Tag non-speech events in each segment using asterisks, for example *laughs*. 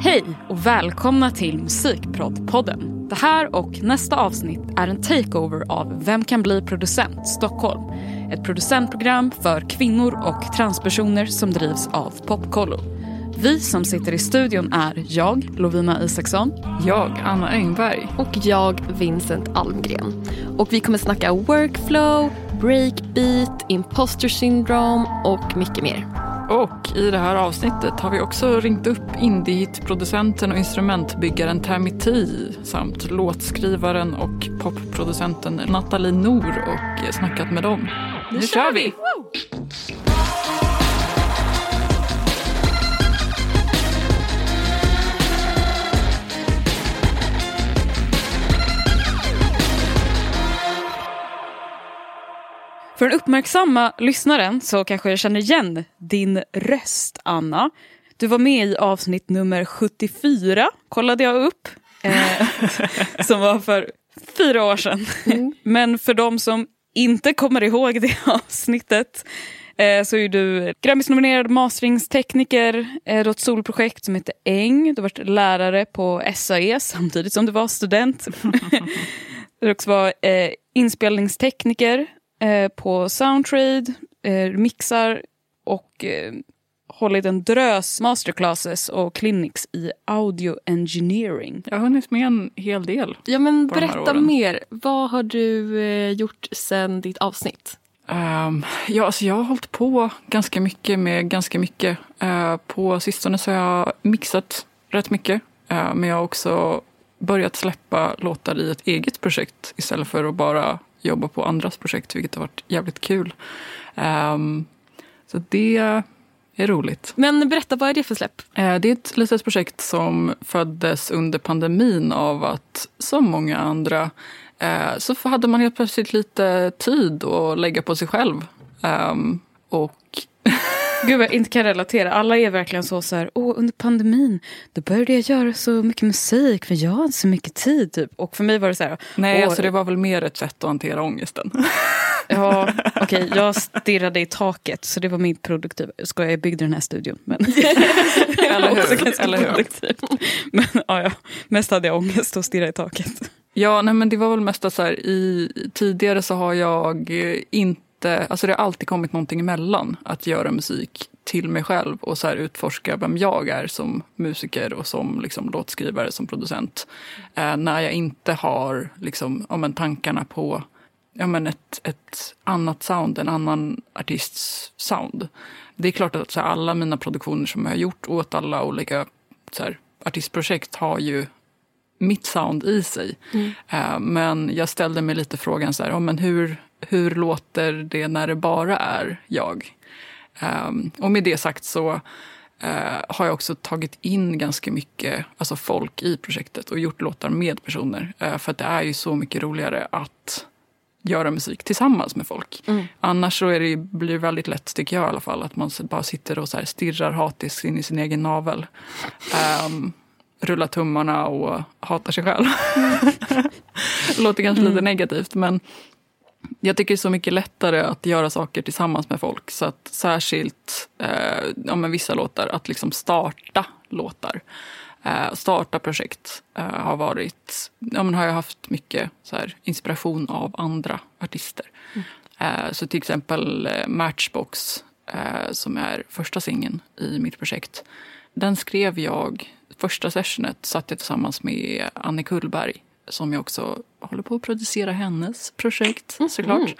Hej och välkomna till Musikproddpodden. Det här och nästa avsnitt är en takeover av Vem kan bli producent Stockholm. Ett producentprogram för kvinnor och transpersoner som drivs av Popkollo. Vi som sitter i studion är jag, Lovina Isaksson. Jag, Anna Engberg. Och jag, Vincent Almgren. Och vi kommer snacka workflow, breakbeat, imposter syndrome och mycket mer. Och i det här avsnittet har vi också ringt upp indiehitproducenten och instrumentbyggaren Termiti samt låtskrivaren och popproducenten Nathalie Nor och snackat med dem. Nu kör vi! För den uppmärksamma lyssnaren så kanske jag känner igen din röst, Anna. Du var med i avsnitt nummer 74, kollade jag upp, eh, *laughs* som var för fyra år sedan. Mm. Men för de som inte kommer ihåg det *laughs* avsnittet eh, så är du Grammisnominerad masteringstekniker, eh, du har ett solprojekt som heter Äng, du har varit lärare på SAE samtidigt som du var student. *laughs* du har också varit eh, inspelningstekniker Eh, på Soundtrade, eh, mixar och eh, hållit en drös masterclasses och clinics i audio engineering. Jag har hunnit med en hel del. Ja men berätta mer. Vad har du eh, gjort sen ditt avsnitt? Um, ja, alltså jag har hållit på ganska mycket med ganska mycket. Uh, på sistone så har jag mixat rätt mycket. Uh, men jag har också börjat släppa låtar i ett eget projekt istället för att bara jobba på andras projekt, vilket har varit jävligt kul. Um, så det är roligt. Men berätta, vad är det för släpp? Uh, det är ett litet projekt som föddes under pandemin av att, som många andra, uh, så hade man helt plötsligt lite tid att lägga på sig själv. Um, och Gud vad jag inte kan relatera. Alla är verkligen så så här, åh under pandemin då började jag göra så mycket musik för jag inte så mycket tid. Typ. Och för mig var det så här. Nej, åh, alltså det var väl mer ett sätt att hantera ångesten. *laughs* Ja, okej, okay, jag stirrade i taket så det var mitt produktiva. Ska jag byggde den här studion. Men *laughs* *laughs* Eller hur? Eller hur? Men ja, ja, mest hade jag ångest och stirra i taket. Ja, nej, men det var väl mest att så här, i, tidigare så har jag inte inte, alltså det har alltid kommit någonting emellan att göra musik till mig själv och så utforska vem jag är som musiker och som liksom låtskrivare, som producent. Eh, när jag inte har liksom, ja, men tankarna på ja, men ett, ett annat sound, en annan artists sound. Det är klart att så här, alla mina produktioner som jag har gjort åt alla olika så här, artistprojekt har ju mitt sound i sig. Mm. Uh, men jag ställde mig lite frågan så här, oh, men hur, hur låter det när det bara är jag? Um, och med det sagt så uh, har jag också tagit in ganska mycket alltså folk i projektet och gjort låtar med personer. Uh, för det är ju så mycket roligare att göra musik tillsammans med folk. Mm. Annars så är det, blir det väldigt lätt, tycker jag i alla fall, att man bara sitter och så stirrar hatiskt in i sin egen navel. Um, rullar tummarna och hatar sig själv. det *laughs* låter kanske mm. lite negativt men jag tycker det är så mycket lättare att göra saker tillsammans med folk. Så att särskilt eh, ja, men vissa låtar, att liksom starta låtar. Eh, starta projekt eh, har varit, ja, men har jag haft mycket så här, inspiration av andra artister. Mm. Eh, så till exempel eh, Matchbox eh, som är första singeln i mitt projekt. Den skrev jag första sessionet satt jag tillsammans med Annie Kullberg som jag också håller på att producera hennes projekt mm. såklart.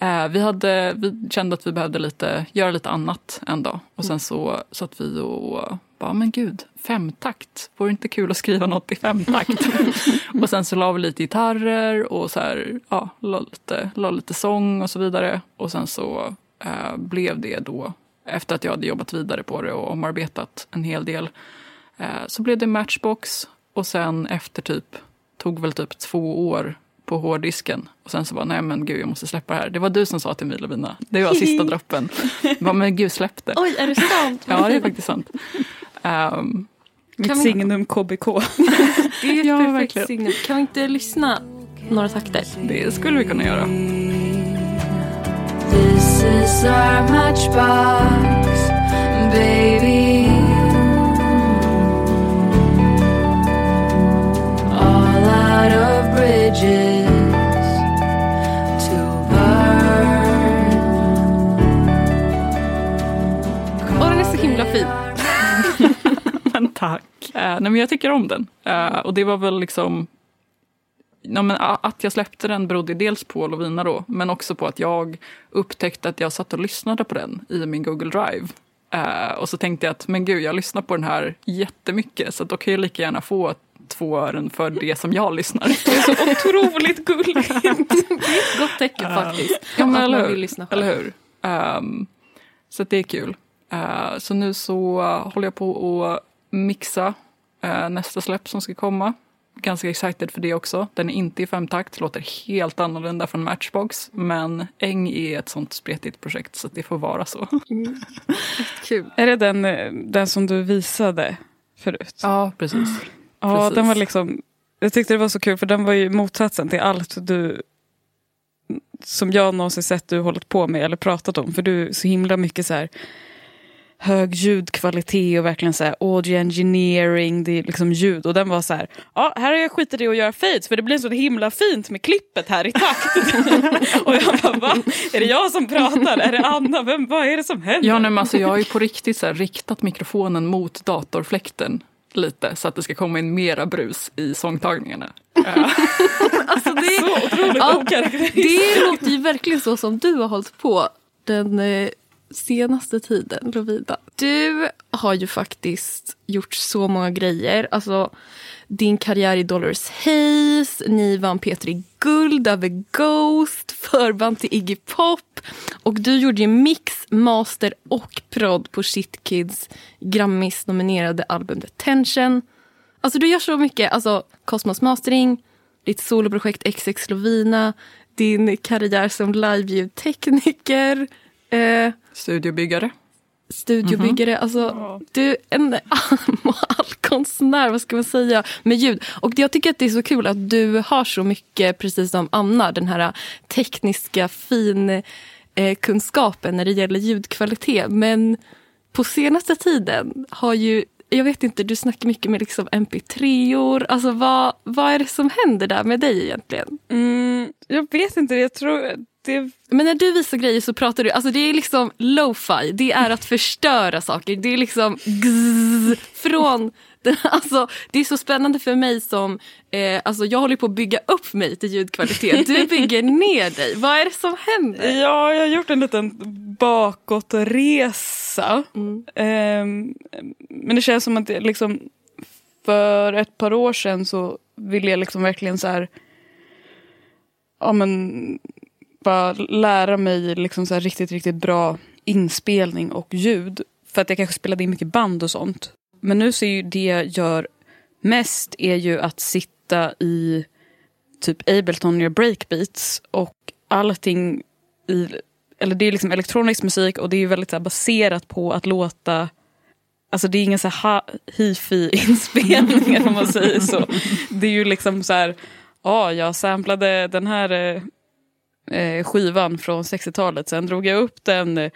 Eh, vi, hade, vi kände att vi behövde lite, göra lite annat en dag. Och sen så satt vi och bara, men gud, femtakt. Vore det inte kul att skriva något i femtakt? *laughs* och sen så la vi lite gitarrer och så här, ja, la lite, la lite sång och så vidare. Och sen så eh, blev det då, efter att jag hade jobbat vidare på det och omarbetat en hel del, Eh, så blev det Matchbox och sen efter typ, tog väl typ två år på hårddisken. Och sen så bara, nej men gud jag måste släppa det här. Det var du som sa till mig Lovina, det var *laughs* sista droppen. bara, men gud släpp det. Oj, är det sant? *laughs* ja, det är faktiskt sant. Um, Mitt signum KBK. *laughs* det är ett ja, perfekt verkligen. signum. Kan vi inte lyssna några takter? Det skulle vi kunna göra. This is our matchbox, baby lot den är så himla fin. *laughs* men tack. Eh, nej, men jag tycker om den. Uh, och det var väl liksom... Ja, men att jag släppte den berodde dels på Lovina då, men också på att jag upptäckte att jag satt och lyssnade på den i min Google Drive. Uh, och så tänkte jag att men gud, jag lyssnar på den här jättemycket så då kan jag lika gärna få ett två ören för det som jag lyssnar. *laughs* Det är så otroligt gulligt. *laughs* det är ett gott tecken faktiskt. Ja, men eller hur? Eller hur? Um, så det är kul. Uh, så nu så håller jag på att mixa uh, nästa släpp som ska komma. Ganska excited för det också. Den är inte i femtakt, låter helt annorlunda från Matchbox. Men Äng är ett sånt spretigt projekt så det får vara så. Mm. Kul. Är det den, den som du visade förut? Ja, precis. Ja, precis. den var liksom... Jag tyckte det var så kul för den var ju motsatsen till allt du som jag någonsin sett du hållit på med eller pratat om. För du är så himla mycket så här hög ljudkvalitet och verkligen så här audio engineering, det är liksom ljud. Och den var så här, ja här har jag skitit i att göra fades för det blir så himla fint med klippet här i takt. *laughs* och jag bara, va? Är det jag som pratar? Är det Anna? Vem, vad är det som händer? Ja, nej, men alltså, jag har ju på riktigt så här, riktat mikrofonen mot datorfläkten lite så att det ska komma in mera brus i sångtagningarna. *laughs* alltså det, så otroligt ja, Det låter ju verkligen så som du har hållit på den eh, senaste tiden, Lovida. Du har ju faktiskt gjort så många grejer. Alltså, din karriär i Dollars Haze, ni vann P3 Guld över Ghost, förband till Iggy Pop och du gjorde ju mix, master och prod på Shitkids Grammis-nominerade album Detention. Alltså du gör så mycket. Alltså Cosmos Mastering, ditt soloprojekt XX Lovina, din karriär som liveljudtekniker. Eh, Studiobyggare. Studiobyggare. Mm -hmm. Alltså, du en allkonstnär, vad ska man säga, med ljud. Och jag tycker att det är så kul att du har så mycket, precis som Anna, den här tekniska fin eh, kunskapen när det gäller ljudkvalitet. Men på senaste tiden har ju jag vet inte, du snackar mycket med liksom mp3-or. Alltså vad, vad är det som händer där med dig egentligen? Mm, jag vet inte, jag tror det... Men när du visar grejer så pratar du, alltså det är liksom lo-fi, det är att förstöra saker. Det är liksom gzz, från Alltså, det är så spännande för mig som, eh, alltså jag håller på att bygga upp mig till ljudkvalitet. Du bygger ner dig. Vad är det som händer? Ja, jag har gjort en liten bakåtresa. Mm. Eh, men det känns som att det liksom, för ett par år sedan så ville jag liksom verkligen så här, ja men, bara lära mig liksom så riktigt, riktigt bra inspelning och ljud. För att jag kanske spelade in mycket band och sånt. Men nu så är ju det jag gör mest är ju att sitta i typ Ableton och breakbeats och allting i, eller det är liksom elektronisk musik och det är väldigt så baserat på att låta Alltså det är inga så här hifi inspelningar om man säger så. Det är ju liksom så här, ja jag samplade den här eh, eh, skivan från 60-talet, sen drog jag upp den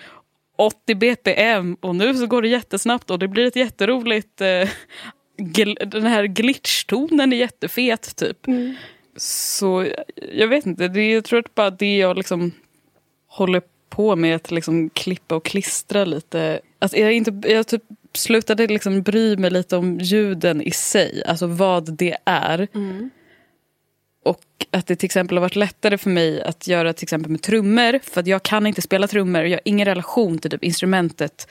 80 bpm och nu så går det jättesnabbt och det blir ett jätteroligt... Eh, den här glitchtonen är jättefet typ. Mm. Så jag vet inte, det, jag tror att bara det jag liksom håller på med att liksom klippa och klistra lite. Alltså jag, inte, jag typ slutade liksom bry mig lite om ljuden i sig, alltså vad det är. Mm. Och att det till exempel har varit lättare för mig att göra till exempel med trummor. För att jag kan inte spela trummor. Jag har ingen relation till typ instrumentet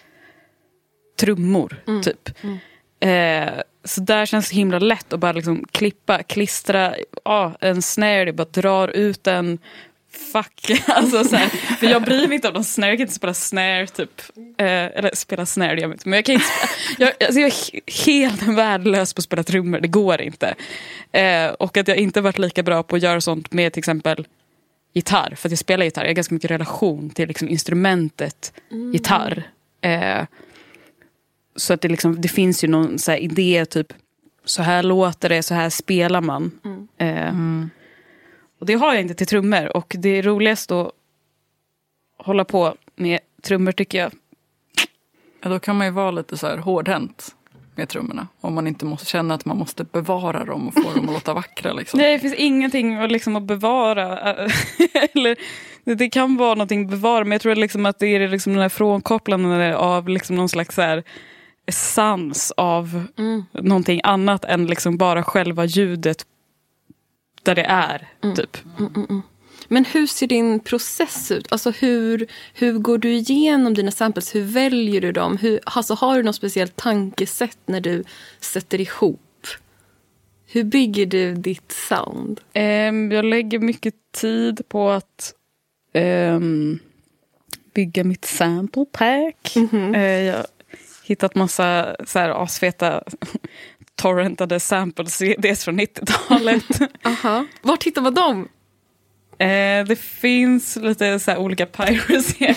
trummor. Mm. Typ. Mm. Eh, så där känns det himla lätt att bara liksom klippa, klistra ah, en snare, det bara drar ut den, fuck. *laughs* Alltså, så här, för jag bryr mig inte om någon snare, jag kan inte spela snare typ. Eh, eller spela snare, jag inte, men jag kan inte *laughs* jag, alltså, jag är helt värdelös på att spela trummor, det går inte. Eh, och att jag inte varit lika bra på att göra sånt med till exempel gitarr, för att jag spelar gitarr, jag har ganska mycket relation till liksom, instrumentet mm. gitarr. Eh, så att det, liksom, det finns ju någon så idé, typ så här låter det, så här spelar man. Mm. Eh, mm. Och det har jag inte till trummor. Och det är roligast att hålla på med trummor tycker jag. Ja, då kan man ju vara lite så här hårdhänt. med trummorna. Om man inte måste känna att man måste bevara dem och få dem att låta vackra. Liksom. Nej, det finns ingenting att, liksom, att bevara. *laughs* Eller, det kan vara någonting att bevara, men jag tror liksom att det är liksom den här frånkopplandet av liksom någon slags så här, essens av mm. någonting annat än liksom bara själva ljudet där det är. Mm. Typ. Mm, mm, mm. Men hur ser din process ut? Alltså hur, hur går du igenom dina samples? Hur väljer du dem? Hur, alltså har du något speciellt tankesätt när du sätter ihop? Hur bygger du ditt sound? Um, jag lägger mycket tid på att um, bygga mitt sample pack. Mm -hmm. uh, jag har hittat massa så här, asfeta torrentade samples dels från 90-talet. *laughs* Vart hittar man dem? Eh, det finns lite så olika piracy *laughs*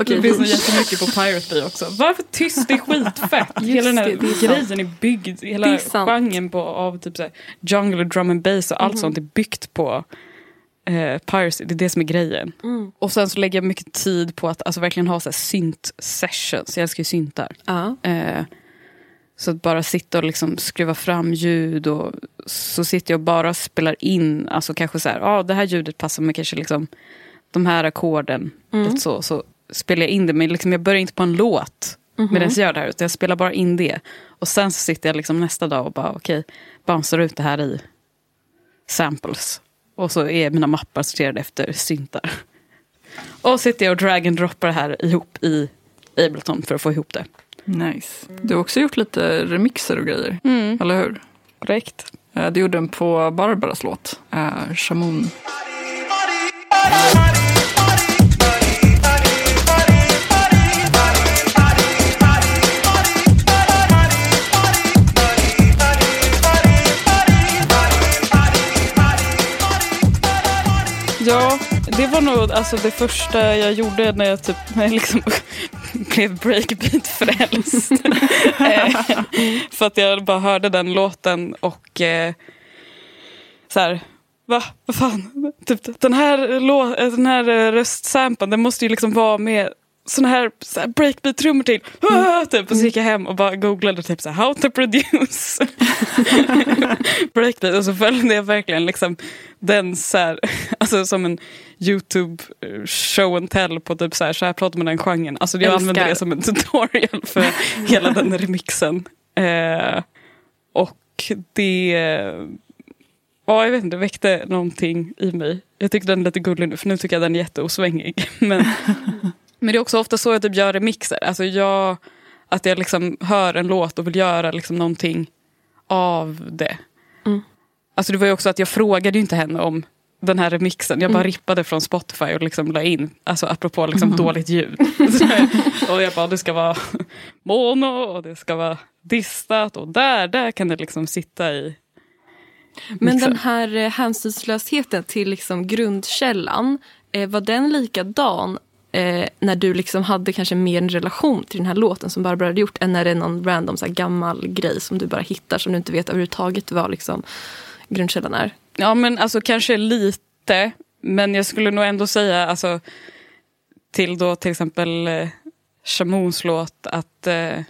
okay. Det finns nog jättemycket på Pirate Bay också. Varför tyst? Det är skitfett. hela den här det, grejen är byggd, hela är genren på, av typ så här, jungle, drum and bass och mm. allt mhm. sånt är byggt på eh, piracy. Det är det som är grejen. Mm. Och sen så lägger jag mycket tid på att alltså, verkligen ha så här, synt sessions. Jag älskar ju syntar. Uh. Eh, så att bara sitta och liksom skruva fram ljud och så sitter jag och bara spelar in, alltså kanske så här, ah, det här ljudet passar med kanske liksom de här ackorden. Mm. Så, så spelar jag in det, men liksom jag börjar inte på en låt mm -hmm. medan jag gör det här, utan jag spelar bara in det. Och sen så sitter jag liksom nästa dag och bara okej, okay, bouncear ut det här i samples. Och så är mina mappar sorterade efter syntar. *laughs* Och sitter jag och drag and droppar det här ihop i Ableton för att få ihop det. Nice. Du har också gjort lite remixer och grejer, mm. eller hur? Korrekt. Eh, du gjorde en på Barbaras låt, äh, Shamoon. Det var nog alltså det första jag gjorde när jag, typ, när *laughs* jag liksom *laughs* blev breakbeat-frälst. *laughs* För att jag bara hörde den låten och eh, så här, va, vad fan, typ, den här, lå, den här eh, röstsampan den måste ju liksom vara med såna här, så här breakbeat-trummor till. Mm. Typ. Och så gick jag hem och bara googlade typ så här, how to produce *laughs* breakbeat. Och så följde jag verkligen liksom den så här, *laughs* alltså som en YouTube show and tell på typ så här, så här pratar man den genren. Alltså jag använde det som en *laughs* tutorial för hela den remixen. Eh, och det Ja, jag vet inte, det väckte någonting i mig. Jag tycker den är lite gullig nu, för nu tycker jag den är jätteosvängig. Men men det är också ofta så jag typ gör remixer. Alltså jag, att jag liksom hör en låt och vill göra liksom någonting av det. Mm. Alltså det var ju också att jag frågade inte henne om den här remixen. Jag bara mm. rippade från Spotify och liksom la in, alltså apropå liksom mm. dåligt ljud. *laughs* och jag bara, det ska vara mono och det ska vara distat och där, där kan det liksom sitta i. Men den här eh, hänsynslösheten till liksom grundkällan, eh, var den likadan eh, när du liksom hade kanske mer en relation till den här låten som Barbara hade gjort än när det är någon random så gammal grej som du bara hittar som du inte vet överhuvudtaget vad liksom, grundkällan är? Ja men alltså kanske lite. Men jag skulle nog ändå säga alltså, till då till exempel eh, Shamoons låt att eh,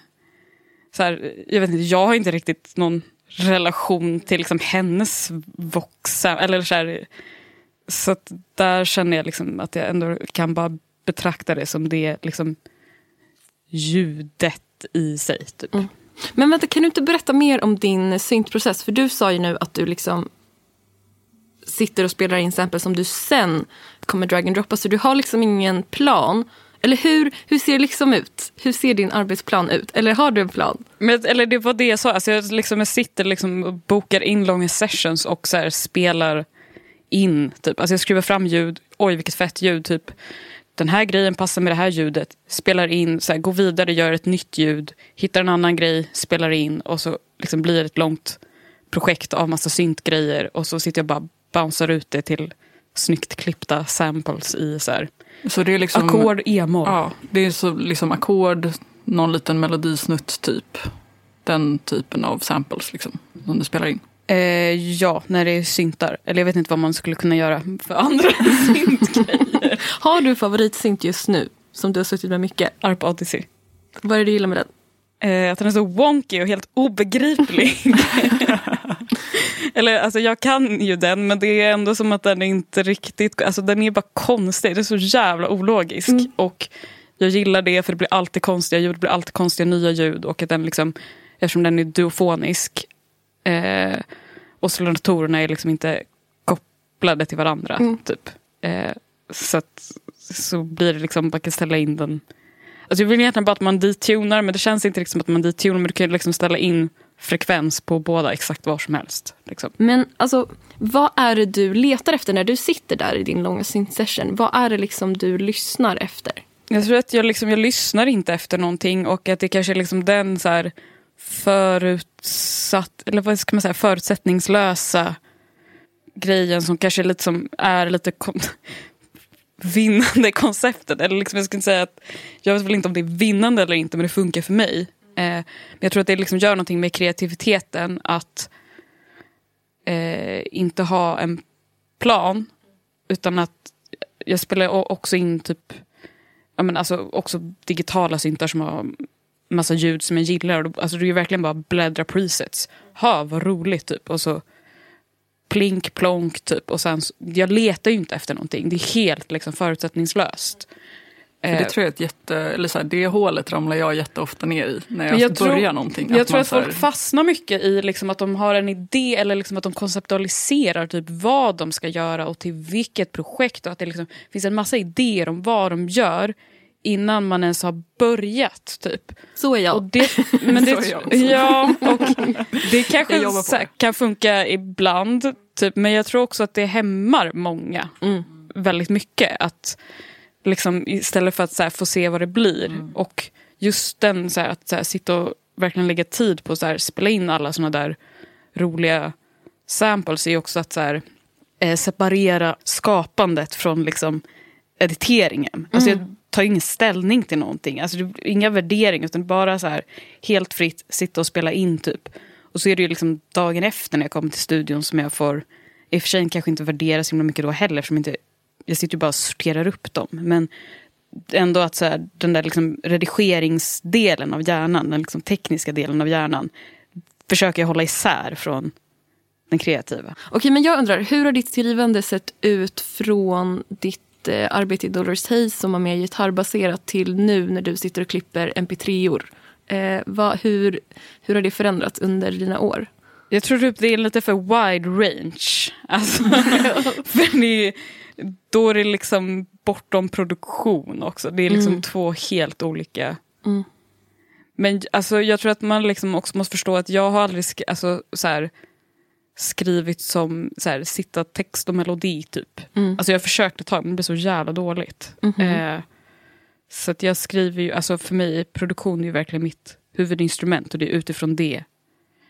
så här, jag, vet inte, jag har inte riktigt någon relation till liksom, hennes voxa. Eller så här, så där känner jag liksom att jag ändå kan bara betrakta det som det liksom, ljudet i sig. Typ. Mm. Men vänta, kan du inte berätta mer om din syntprocess? För du sa ju nu att du liksom sitter och spelar in samples som du sen kommer drag and droppa. Så du har liksom ingen plan. Eller hur, hur ser det liksom ut? Hur ser din arbetsplan ut? Eller har du en plan? Men, eller det var det jag sa. Alltså jag, liksom, jag sitter liksom och bokar in långa sessions och så spelar in. Typ. Alltså jag skruvar fram ljud. Oj, vilket fett ljud. Typ den här grejen passar med det här ljudet. Spelar in, så här, går vidare, gör ett nytt ljud. Hittar en annan grej, spelar in och så liksom blir det ett långt projekt av massa syntgrejer. Och så sitter jag bara bouncear ut det till snyggt klippta samples i så här, så det är liksom, ackord, e-moll. Ja, det är så liksom ackord, någon liten melodisnutt typ. Den typen av samples liksom, som du spelar in. Eh, ja, när det är syntar. Eller jag vet inte vad man skulle kunna göra för andra *laughs* syntgrejer. Har du favoritsynt just nu? Som du har suttit med mycket? Arp Odyssey. Vad är det du gillar med den? Eh, att den är så wonky och helt obegriplig. *laughs* Eller alltså jag kan ju den men det är ändå som att den inte riktigt, alltså den är bara konstig. Det är så jävla ologisk. Mm. Och jag gillar det för det blir alltid konstiga ljud, det blir alltid konstiga nya ljud. Och att den liksom, eftersom den är duofonisk, eh, oscillatorerna är liksom inte kopplade till varandra. Mm. Typ. Eh, så att, så blir det liksom, man kan ställa in den. Alltså jag vill egentligen bara att man detunar, men det känns inte liksom att man detunar. Men du kan liksom ställa in frekvens på båda exakt var som helst. Liksom. Men alltså, vad är det du letar efter när du sitter där i din långa synth-session? Vad är det liksom du lyssnar efter? Jag tror att jag, liksom, jag lyssnar inte efter någonting och att det kanske är liksom den så här förutsatt, eller vad ska man säga, förutsättningslösa grejen som kanske är lite som är lite kon- *laughs* vinnande konceptet. Eller liksom, jag ska inte säga att, jag vet väl inte om det är vinnande eller inte men det funkar för mig. Eh, men jag tror att det liksom gör någonting med kreativiteten att eh, inte ha en plan utan att jag spelar också in typ ja, men alltså också digitala syntar som har massa ljud som jag gillar. Och då- Alltså det är ju verkligen bara bläddra presets. Ha, vad roligt typ. Och så plink, plonk typ. Och sen, jag letar ju inte efter någonting. Det är helt liksom förutsättningslöst. För Eh, det tror jag ett jätte, eller så här, det hålet ramlar jag jätteofta ner i när jag, jag börjar tror- någonting. Jag Att tror att här- folk fastnar mycket i liksom att de har en idé eller liksom att de konceptualiserar typ vad de ska göra och till vilket projekt. Och att det liksom finns en massa idéer om vad de gör innan man ens har börjat. typ. Så är jag. Och det, men *laughs* det, Så jag ja, och det *laughs* kanske här kan funka ibland. Typ, men jag tror också att det hämmar många Mm. väldigt mycket. Att liksom, Istället för att så här, få se vad det blir. Mm. Och just den så här, att sitta och verkligen lägga tid på att spela in alla såna där roliga samples är också att så eh, separera skapandet från liksom, editeringen. Alltså, jag tar ingen ställning till någonting. Alltså, det, inga värderingar utan bara så här, helt fritt sitta och spela in typ. Och så är det ju liksom dagen efter när jag kommer till studion som jag får, i och för sig kanske inte värdera så himla mycket då heller eftersom inte, jag sitter ju bara och sorterar upp dem. Men ändå att så här, den där liksom redigeringsdelen av hjärnan, den liksom tekniska delen av hjärnan, försöker jag hålla isär från den kreativa. Okej, men jag undrar, hur har ditt skrivande sett ut från ditt eh, arbete i Dolores Haze som var mer gitarrbaserat till nu när du sitter och klipper mp3or? Eh, vad, hur, hur har det förändrats under dina år? Jag tror typ det är lite för wide range. Alltså, *laughs* för det då är det liksom bortom produktion också. Det är liksom Mm. två helt olika... Mm. Men alltså, jag tror att man liksom också måste förstå att jag har aldrig alltså, så här, skrivit som så här, sitta text och melodi typ. Mm. Alltså jag försökte ta men det blir så jävla dåligt. Mhm. Eh, så att jag skriver ju, alltså för mig produktion är ju verkligen mitt huvudinstrument och det är utifrån det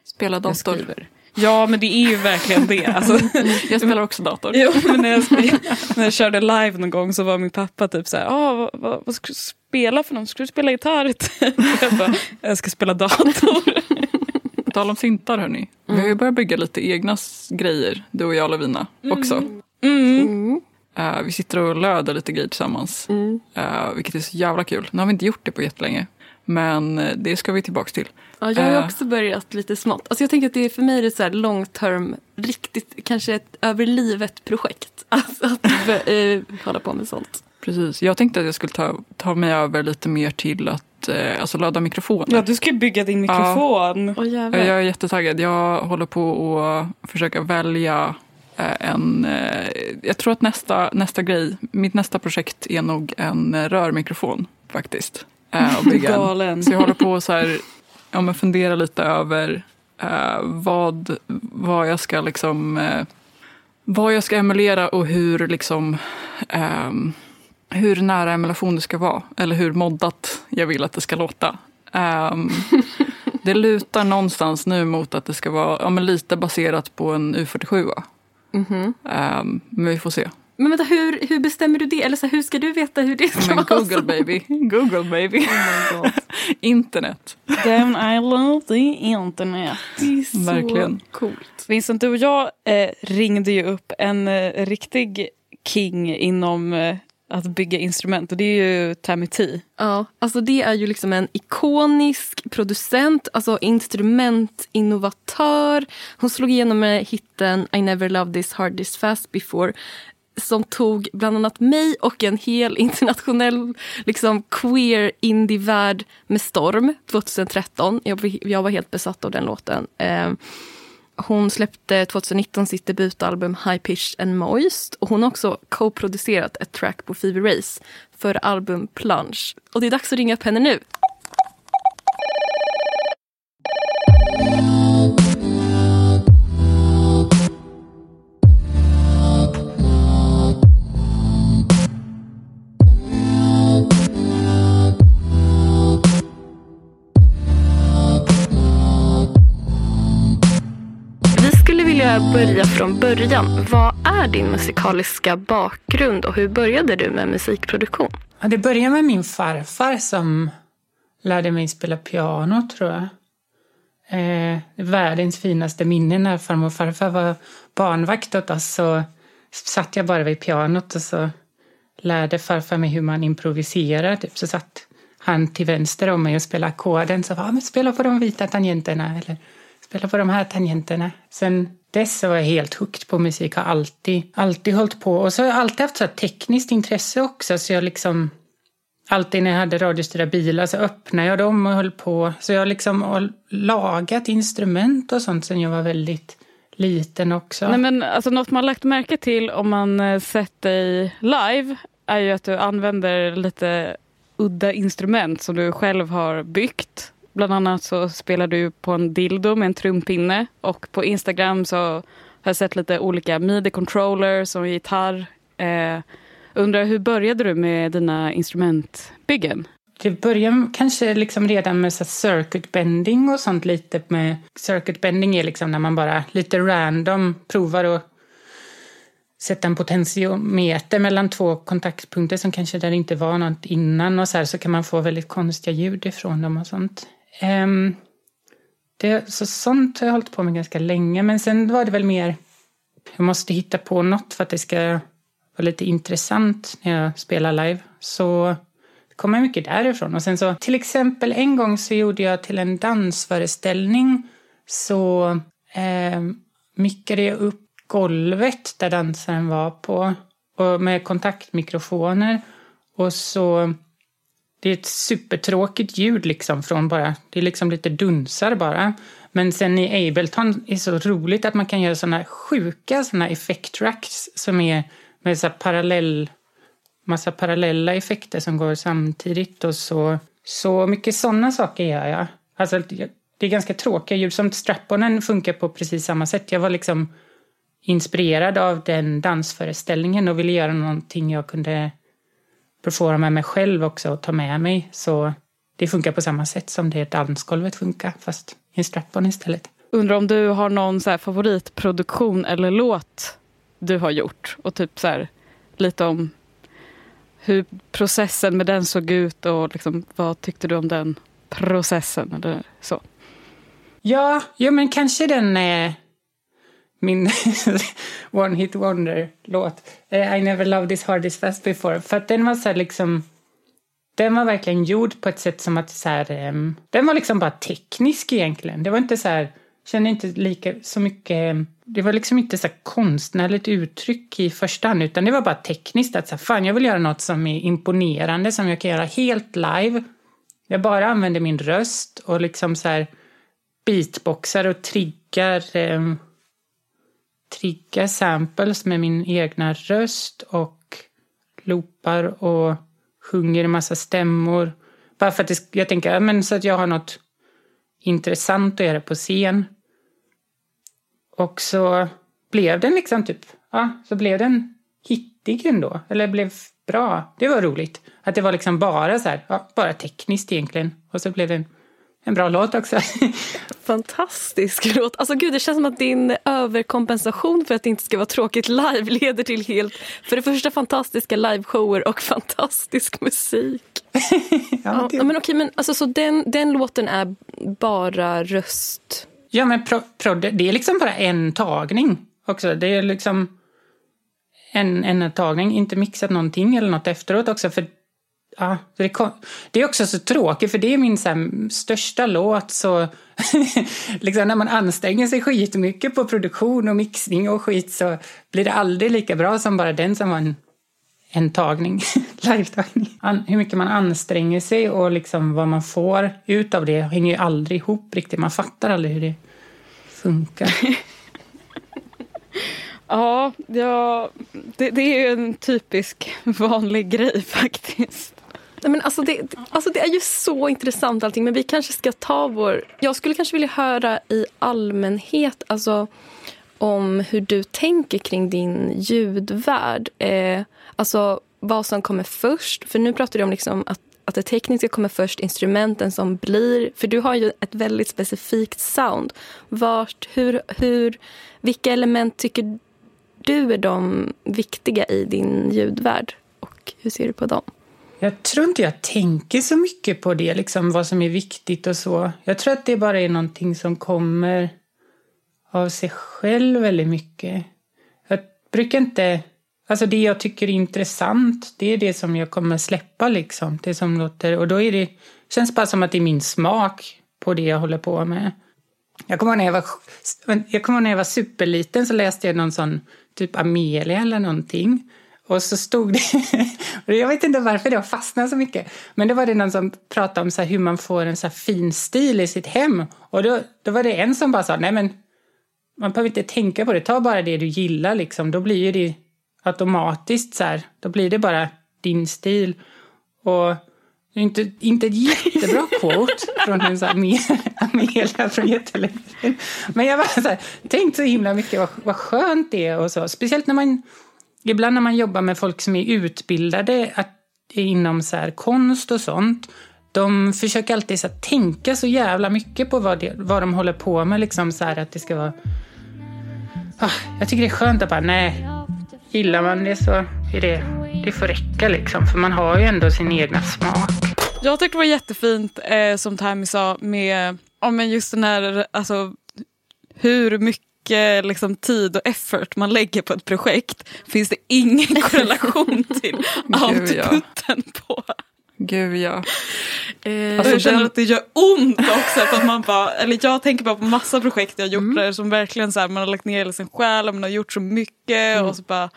Spela jag dator. skriver. Ja men det är ju verkligen det. Alltså, *laughs* Jag spelar också dator. jo, men när, jag, när jag körde live någon gång så var min pappa typ så här, ah, vad, vad, vad ska du spela för något? Ska du spela gitarr? *laughs* jag bara, jag ska spela dator. På tal om syntar hörni. Vi har ju börjat bygga lite egna grejer, du och jag Lovina också. Mm. Mm. Eh, vi sitter och löder lite grejer tillsammans. Mm. eh, vilket är så jävla kul. Nu har vi inte gjort det på jättelänge. Men eh, det ska vi tillbaka till. Ja, jag har ju Eh. också börjat lite smått. Alltså jag tänker att det är för mig är det så här long term, riktigt, kanske ett över livet-projekt. *laughs* Alltså att hålla på med sånt. Precis. Jag tänkte att jag skulle ta, ta mig över lite mer till att alltså ladda mikrofoner. Ja du ska bygga din mikrofon. Åh jävlar. Jag är jättetaggad. Jag håller på att försöka välja eh, en... eh, Jag tror att nästa, nästa grej, mitt nästa projekt är nog en eh, rörmikrofon faktiskt. Eh, att bygga en. Galen. Så jag håller på att så här, ja, men fundera lite över eh, vad, vad jag ska liksom... Eh, vad jag ska emulera och hur liksom... ehm, hur nära emulation det ska vara. Eller hur moddat jag vill att det ska låta. Ehm, *laughs* det lutar någonstans nu mot att det ska vara ja, men lite baserat på en U47. Mhm. Ehm, men vi får se. Men vänta, hur, hur bestämmer du det? Eller så här, hur ska du veta hur det ska Men vara? Google baby. Google baby. Oh my God. *laughs* Internet. Damn I love the internet. Det är så Verkligen. coolt. Vincent, du och jag eh, ringde ju upp en eh, riktig king inom eh, att bygga instrument och det är ju Tammy T. Ja, alltså det är ju liksom en ikonisk producent, alltså instrumentinnovatör. Hon slog igenom med hitten I never loved this hard this fast before som tog bland annat mig och en hel internationell liksom, queer indie-värld med storm 2013. Jag, jag var helt besatt av den låten. Eh, hon släppte 2019 sitt debutalbum High Pitched and Moist och hon har också co-producerat ett track på Fever Race för album Plunge. Och det är dags att ringa upp henne nu. Börja från början. Vad är din musikaliska bakgrund och hur började du med musikproduktion? Ja, det började med min farfar som lärde mig spela piano, tror jag. Eh, världens finaste minne när farmor och farfar var barnvakt åt oss så satt jag bara vid pianot och så lärde farfar mig hur man improviserar. Typ. Så satt han till vänster om mig och spelade ackorden. Så var, ah, men spela på de vita tangenterna eller spela på de här tangenterna. Sen dess var jag helt hooked på musik. Har alltid, alltid hållit på. Och så har jag alltid haft så tekniskt intresse också. Så jag liksom Alltid när jag hade radiostyrda bilar så öppnade jag dem och höll på. Så jag liksom har liksom lagat instrument och sånt sen jag var väldigt liten också. Nej, men alltså, något man lagt märke till om man eh, sett dig live är ju att du använder lite udda instrument som du själv har byggt. Bland annat så spelar du på en dildo med en trumpinne och på Instagram så har jag sett lite olika midi-controllers och gitarr. Eh, undrar hur började du med dina instrumentbyggen? Det började kanske liksom redan med så circuit bending och sånt lite med circuit bending är liksom när man bara lite random provar att sätta en potentiometer mellan två kontaktpunkter som kanske där inte var något innan och så här så kan man få väldigt konstiga ljud ifrån dem och sånt. Um, det, så sånt har jag hållit på med ganska länge, men sen var det väl mer... Jag måste hitta på något för att det ska vara lite intressant när jag spelar live. Så det kommer mycket därifrån. Och sen så, till exempel en gång så gjorde jag till en dansföreställning så eh, mickade jag upp golvet där dansaren var på och med kontaktmikrofoner. Och så det är ett supertråkigt ljud liksom från bara, det är liksom lite dunsar bara. Men sen i Ableton är det så roligt att man kan göra sådana sjuka sådana effekttracks som är med så parallell, massa parallella effekter som går samtidigt och så, så mycket sådana saker gör jag. Alltså det är ganska tråkiga ljud, som strapponen funkar på precis samma sätt. Jag var liksom inspirerad av den dansföreställningen och ville göra någonting jag kunde performa med mig själv också och ta med mig. Så det funkar på samma sätt som det dansgolvet funkar, fast i en strap-on istället. Undrar om du har någon så favoritproduktion eller låt du har gjort? Och typ så här, lite om hur processen med den såg ut och liksom, vad tyckte du om den processen? Eller så. Ja, ja men kanske den eh, min *laughs* One Hit Wonder-låt. Eh, I never loved this hard this fast before. För att den var så här liksom... Den var verkligen gjord på ett sätt som att så här, um, Den var liksom bara teknisk egentligen. Det var inte så här... Kände inte lika så mycket... Ehm, det var liksom inte så konstnärligt uttryck i första hand utan det var bara tekniskt. Att så här, fan, jag vill göra något som är imponerande som jag kan göra helt live. Jag bara använder min röst och liksom så här beatboxar och triggar um, trigga samples med min egna röst och loopar och sjunger en massa stämmor. Bara för att det, jag tänker, men så att jag har något intressant att göra på scen. Och så blev den liksom typ, ja, så blev den hittig ändå. Eller blev bra. Det var roligt. Att det var liksom bara så här, ja, bara tekniskt egentligen. Och så blev den en bra låt också. *laughs* Fantastisk låt. Alltså gud, det känns som att din överkompensation för att det inte ska vara tråkigt live leder till helt, för det första fantastiska liveshower och fantastisk musik. *laughs* ja, det... ja, men okej, men alltså så den, den låten är bara röst? Ja, men pro, pro, det är liksom bara en tagning också. Det är liksom en, en tagning, inte mixat någonting eller något efteråt också. För ja, det, kom, det är också så tråkigt för det är min så här, största låt så *laughs* liksom när man anstränger sig skitmycket på produktion och mixning och skit så blir det aldrig lika bra som bara den som var en, en tagning, *laughs* live-tagning. An, hur mycket man anstränger sig och liksom vad man får ut av det hänger ju aldrig ihop riktigt. Man fattar aldrig hur det funkar. *laughs* Ja, ja det, det, är ju en typisk vanlig grej faktiskt. Nej, men alltså det, alltså det är ju så intressant allting, men vi kanske ska ta vår... Jag skulle kanske vilja höra i allmänhet alltså, om hur du tänker kring din ljudvärld. Eh, alltså vad som kommer först. För nu pratar du om liksom att, att det tekniska kommer först, instrumenten som blir... För du har ju ett väldigt specifikt sound. Vart, hur, hur, vilka element tycker du är de viktiga i din ljudvärld? Och hur ser du på dem? Jag tror inte jag tänker så mycket på det, liksom vad som är viktigt och så. Jag tror att det bara är någonting som kommer av sig själv väldigt mycket. Jag brukar inte... Alltså det jag tycker är intressant, det är det som jag kommer släppa liksom. Det som låter... Och då är det... känns bara som att det är min smak på det jag håller på med. Jag kommer ihåg när jag var, jag kommer när jag var superliten så läste jag någon sån typ Amelia eller någonting. Och så stod det, *laughs* jag vet inte varför det har fastnat så mycket, men då var det någon som pratade om så hur man får en så fin stil i sitt hem. Och då, då var det en som bara sa, nej men man behöver inte tänka på det, ta bara det du gillar liksom, då blir ju det automatiskt så här, då blir det bara din stil. Och det är inte, inte ett jättebra *laughs* quote från en sån här Amelia från jättelänge Men jag bara så här, tänkt så himla mycket vad, vad skönt det är och så. Speciellt när man, ibland när man jobbar med folk som är utbildade att, inom så här, konst och sånt. De försöker alltid så här, tänka så jävla mycket på vad, det, vad de håller på med. Liksom så här, att det ska vara... Ah, jag tycker det är skönt att bara, nej, gillar man det så är det, det får räcka liksom. För man har ju ändå sin egna smak. Jag tyckte det var jättefint eh, som Tammy sa med om just den här, alltså hur mycket liksom, tid och effort man lägger på ett projekt finns det ingen korrelation till *laughs* outputen på. Gud ja. Eh, alltså, jag känner den... att det gör ont också. För att man bara, eller jag tänker bara på massa projekt jag har gjort mm. där som verkligen så här, man har lagt ner hela sin själ och man har gjort så mycket. Mm. Och så bara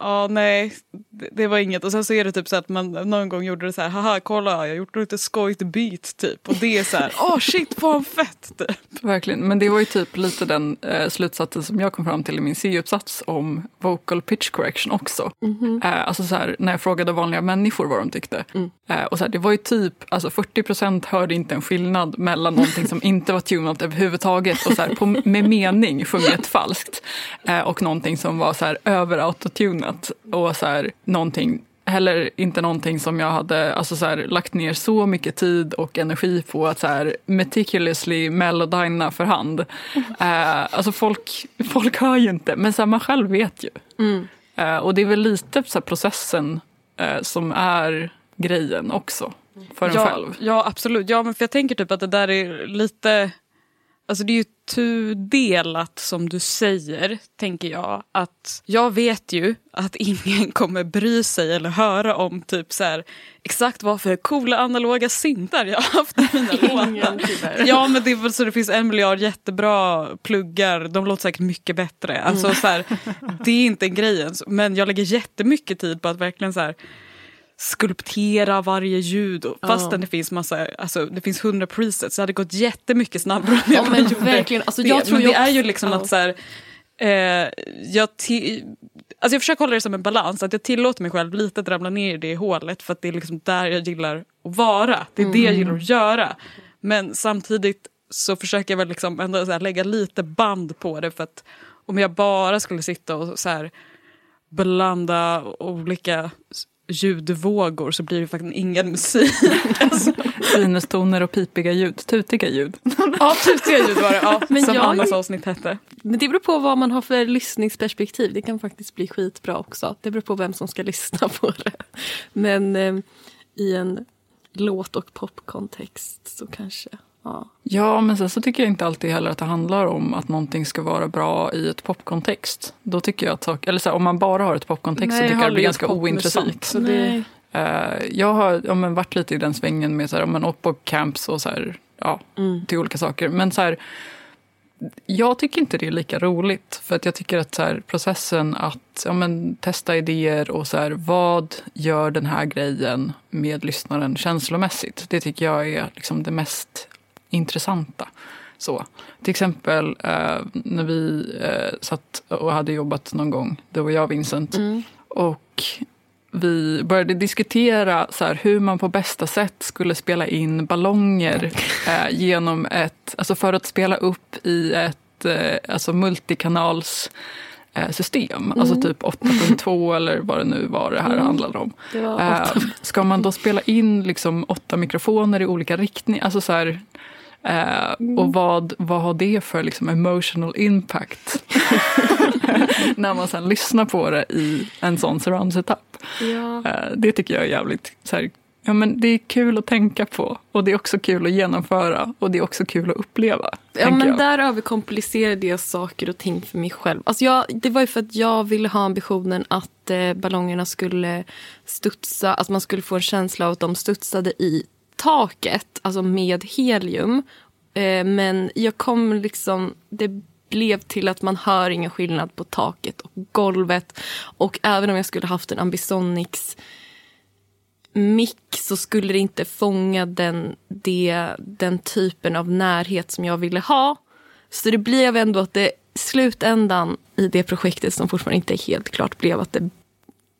Ja, nej, det, det, var inget. Och sen så är det typ så att man någon gång gjorde det så här, haha, kolla, jag har gjort lite skojigt beat typ. Och det är så här, åh oh, shit, vad fett typ. Verkligen, men det var ju typ lite den eh, slutsatsen som jag kom fram till i min C-uppsats om vocal pitch correction också. Mm -hmm. eh, alltså så här, när jag frågade vanliga människor vad de tyckte. Mm. Eh, och så här, det var ju typ, alltså 40 procent hörde inte en skillnad mellan någonting som inte var tunat överhuvudtaget och så här, på, med mening sjunget falskt. Eh, och någonting som var så här över autotunat annat. Och så här, någonting, heller inte någonting som jag hade alltså så här, lagt ner så mycket tid och energi på att så här, meticulously melodina för hand. Uh, *laughs* alltså folk, folk hör ju inte, men så här, man själv vet ju. Mm. Uh, och det är väl lite så processen uh, som är grejen också. För en ja, själv. Ja, absolut. Ja, men för jag tänker typ att det där är lite Alltså det är ju tudelat som du säger, tänker jag. Att jag vet ju att ingen *laughs* kommer bry sig eller höra om typ så här, exakt vad för coola analoga syntar jag har haft i *laughs* mina låtar. Ja men det, är, så det finns en miljard jättebra pluggar, de låter säkert mycket bättre. Alltså, mm. så här, det är inte en grej ens. Men jag lägger jättemycket tid på att verkligen så här, skulptera varje ljud. Fastän ja. det finns massa, alltså det finns hundra presets. Det hade gått jättemycket snabbare om jag ja, men verkligen. Alltså, jag tror men det är ju liksom ja. att så här, eh, jag, alltså jag försöker hålla det som en balans. Att jag tillåter mig själv lite att ramla ner i det hålet. För att det är liksom där jag gillar att vara. Det är mm. det jag gillar att göra. Men samtidigt så försöker jag väl liksom ändå så lägga lite band på det. För att om jag bara skulle sitta och så här blanda olika ljudvågor så blir det faktiskt ingen musik. *laughs* alltså. Sinustoner och pipiga ljud, tutiga ljud. ja, tutiga ljud var det. Ja, *laughs* men som jag... Annas avsnitt hette. Men det beror på vad man har för lyssningsperspektiv. Det kan faktiskt bli skitbra också. Det beror på vem som ska *laughs* lyssna på det. Men eh, i en låt och popkontext så kanske Ja. Ja, men sen så tycker jag inte alltid heller att det handlar om att någonting ska vara bra i ett popkontext. Då tycker jag att eller så här, om man bara har ett popkontext så tycker jag det blir ganska ointressant. Det. Eh, jag har ja, men, varit lite i den svängen med så här, men, och på camps och så här, ja, Mm. till olika saker. Men så här, jag tycker inte det är lika roligt. För att jag tycker att så här, processen att ja, men, testa idéer och så här, vad gör den här grejen med lyssnaren känslomässigt? Det tycker jag är liksom det mest intressanta. Så. Till exempel eh, när vi eh, satt och hade jobbat någon gång, det var jag och Vincent. Mm. Och vi började diskutera så här, hur man på bästa sätt skulle spela in ballonger eh, genom ett, alltså för att spela upp i ett eh, alltså multikanals eh, system. Alltså typ 8.2 eller vad det nu var det här handlade om. Det Eh, ska man då spela in liksom åtta mikrofoner i olika riktningar? Alltså så här, eh, Och vad, vad har det för liksom emotional impact? *laughs* När man sen lyssnar på det i en sån surround setup. Ja. Eh, det tycker jag är jävligt så här, ja, men det är kul att tänka på och det är också kul att genomföra och det är också kul att uppleva. Ja, men jag. där överkomplicerade jag saker och ting för mig själv. Alltså jag, det var ju för att jag ville ha ambitionen att eh, ballongerna skulle studsa, att man skulle få en känsla av att de studsade i taket, alltså med helium. Eh, men jag kom liksom, det blev till att man hör ingen skillnad på taket och golvet. Och även om jag skulle haft en Ambisonics mick så skulle det inte fånga den, det, den typen av närhet som jag ville ha. Så det blev ändå att det slutändan i det projektet som fortfarande inte är helt klart blev att det,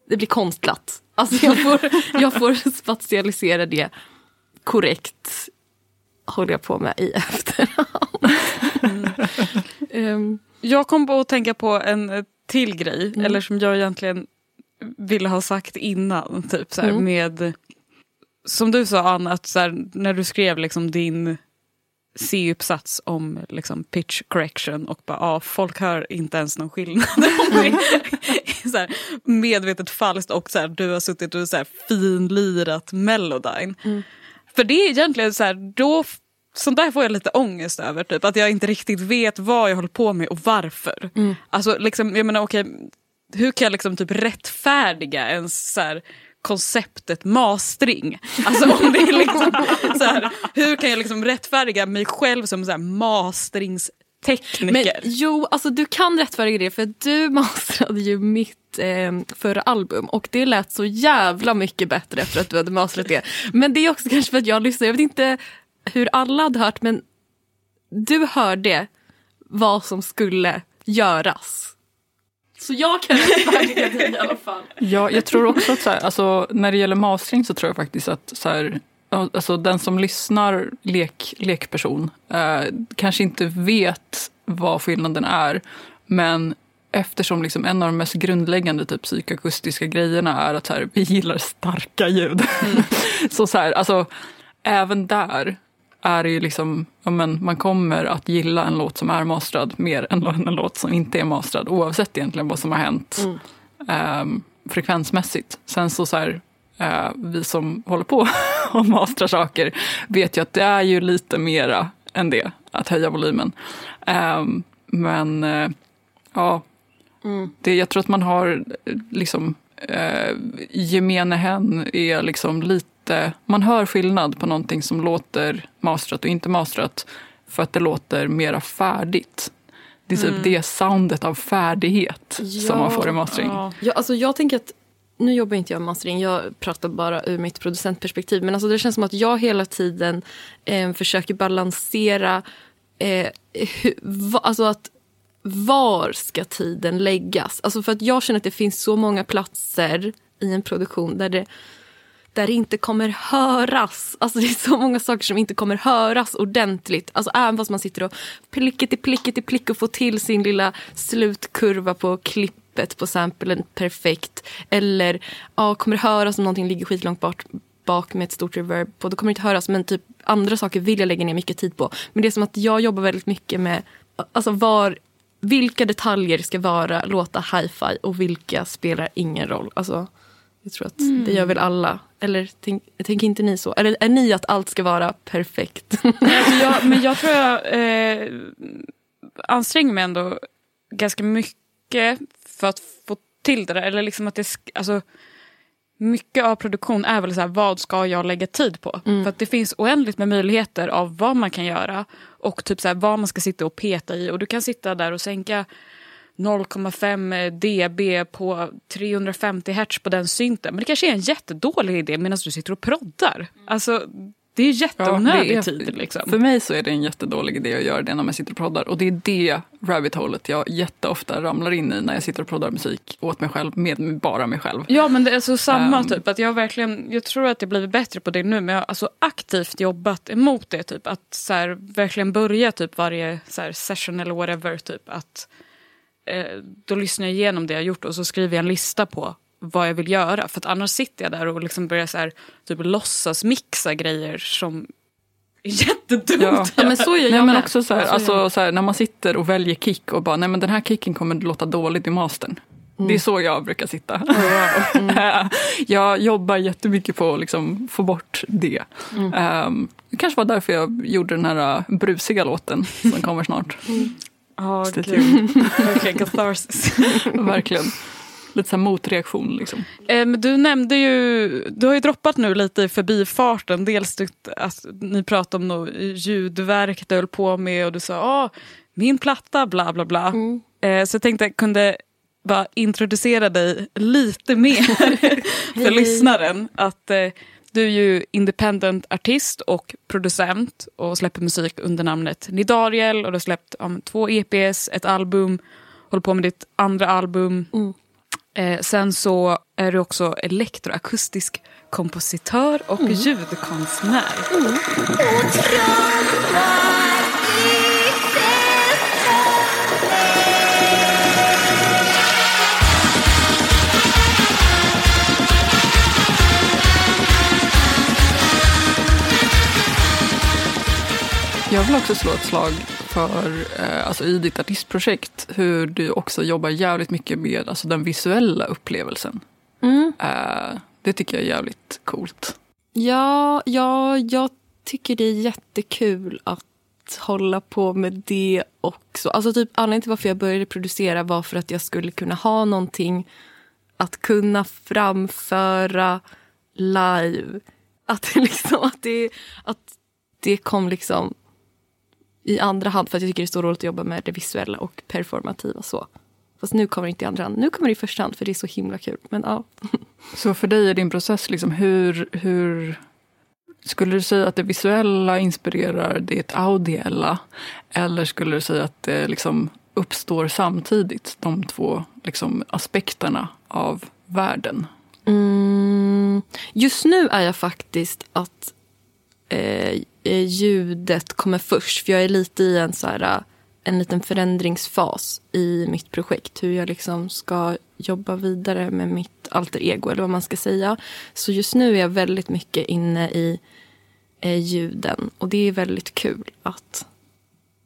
det blir konstlat. Alltså jag får, jag får *laughs* spatialisera det korrekt håller jag på med i *laughs* efterhand. Ehm, jag kom på att tänka på en eh, till grej, Mm. eller som jag egentligen ville ha sagt innan. Typ så här, Mm. med, som du sa Anna, att så här, när du skrev liksom din C-uppsats om liksom, pitch correction och bara, ah, folk hör inte ens någon skillnad. är *laughs* så här, medvetet falskt och så du har suttit och så här, finlirat Melodyne. För det är egentligen så här, då, sånt där får jag lite ångest över. Typ, att jag inte riktigt vet vad jag håller på med och varför. Mm. Alltså, liksom, jag menar, okej, hur kan jag liksom typ rättfärdiga ens så här, konceptet mastering? Alltså, om det är liksom, så här, hur kan jag liksom rättfärdiga mig själv som så här, masteringstekniker? Men jo, alltså du kan rättfärdiga det för du *laughs* masterade ju mitt eh, förra album och det lät så jävla mycket bättre efter att du hade masterat det. Men det är också kanske för att jag lyssnade, jag vet inte hur alla hade hört men du hörde vad som skulle göras. Så jag kan *laughs* rättfärdiga det i alla fall. Ja, jag tror också att så här, alltså, när det gäller mastering så tror jag faktiskt att så här, alltså, den som lyssnar, lek, lekperson, eh, kanske inte vet vad skillnaden är. Men eftersom liksom en av de mest grundläggande typ, psykoakustiska grejerna är att här, vi gillar starka ljud. *laughs* så så här, alltså, även där är det ju liksom, ja, men man kommer att gilla en låt som är mastrad mer än en låt som inte är mastrad oavsett egentligen vad som har hänt Mm. ehm, frekvensmässigt. Sen så, så här, eh, vi som håller på *laughs* *laughs* och mastrar saker vet ju att det är ju lite mera än det, att höja volymen. Ehm, men eh, ja, Mm. det, jag tror att man har liksom eh, gemene hen är liksom lite, man hör skillnad på någonting som låter mastrat och inte mastrat för att det låter mera färdigt. Det är typ det soundet av färdighet som man får i mastering. Ja. Ja, alltså jag tänker att nu jobbar inte jag med mastering, jag pratar bara ur mitt producentperspektiv. Men alltså det känns som att jag hela tiden eh, försöker balansera eh, hur, va, alltså att var ska tiden läggas? Alltså för att jag känner att det finns så många platser i en produktion där det där det inte kommer höras. Alltså det är så många saker som inte kommer höras ordentligt. Alltså även fast man sitter och plicket i plicket i plick och får till sin lilla slutkurva på klipp klippet på samplen perfekt. Eller ja, kommer det höras om någonting ligger skitlångt bort bak med ett stort reverb på. Då kommer det inte höras men typ andra saker vill jag lägga ner mycket tid på. Men det är som att jag jobbar väldigt mycket med alltså var, vilka detaljer ska vara låta hi-fi och vilka spelar ingen roll. Alltså, jag tror att det gör väl alla Eller tänk, tänker inte ni så? Eller är ni att allt ska vara perfekt? Jag, *laughs* men jag tror jag eh, anstränger mig ändå ganska mycket för att få till det där. Eller liksom att det, alltså, mycket av produktion är väl så här, vad ska jag lägga tid på? För att det finns oändligt med möjligheter av vad man kan göra och typ så här, vad man ska sitta och peta i. Och du kan sitta där och sänka 0,5 dB på 350 hertz på den synten. Men det kanske är en jättedålig idé medan du sitter och proddar. Alltså, det är jätteonödig är- tid. Liksom. För mig så är det en jättedålig idé att göra det när man sitter och proddar. Och det är det rabbit holet jag jätteofta ramlar in i när jag sitter och proddar musik åt mig själv, med bara mig själv. Ja men det är så samma Ehm. typ. Att jag, verkligen, jag tror att jag blivit bättre på det nu men jag har alltså aktivt jobbat emot det. Typ. Att så här, verkligen börja typ varje så här, session eller whatever. Typ, att, eh, då lyssnar jag igenom det jag gjort och så skriver jag en lista på vad jag vill göra. För att annars sitter jag där och liksom börjar så här, typ, låtsas mixa grejer som är *laughs* jättedumt. Ja. ja, men så gör jag Nej, men också så här, så alltså, så här, när man sitter och väljer kick och bara, nej men den här kicken kommer låta dåligt i mastern. Det är så jag brukar sitta. *laughs* jag jobbar jättemycket på att liksom få bort det. Um, det kanske var därför jag gjorde den här uh, brusiga låten som kommer snart. Ja, Stay *laughs* gud. Verkligen catharsis. Verkligen. Lite så motreaktion liksom. Men du nämnde ju, du har ju droppat nu lite i förbifarten. Dels du, att ni pratade om något ljudverk du höll på med och du sa ah, min platta bla bla bla. Eh, så jag tänkte jag kunde bara introducera dig lite mer *laughs* för lyssnaren. Att eh, du är ju independent artist och producent och släpper musik under namnet Nidariel och du har släppt um, två EPs, ett album, håller på med ditt andra album. Eh, sen så är du också elektroakustisk kompositör och ljudkonstnär. Jag vill också slå ett slag för, eh, alltså i ditt artistprojekt, hur du också jobbar jävligt mycket med alltså, den visuella upplevelsen. Mm. Eh, det tycker jag är jävligt coolt. Ja, ja, jag tycker det är jättekul att hålla på med det också. Alltså typ anledningen till varför jag började producera var för att jag skulle kunna ha någonting att kunna framföra live. Att, det *laughs* liksom, att, det, att det kom liksom i andra hand för att jag tycker det är så roligt att jobba med det visuella och performativa. så. Fast nu kommer det inte i andra hand. Nu kommer det i första hand för det är så himla kul. Men ja. *laughs* Så för dig är din process, liksom, hur, hur skulle du säga att det visuella inspirerar det audiella? Eller skulle du säga att det liksom uppstår samtidigt, de två liksom, aspekterna av världen? Mm, just nu är jag faktiskt att eh, Eh, ljudet kommer först. För jag är lite i en, så här, eh, en liten förändringsfas i mitt projekt. Hur jag liksom ska jobba vidare med mitt alter ego, eller vad man ska säga. Så just nu är jag väldigt mycket inne i eh, ljuden. Och det är väldigt kul att,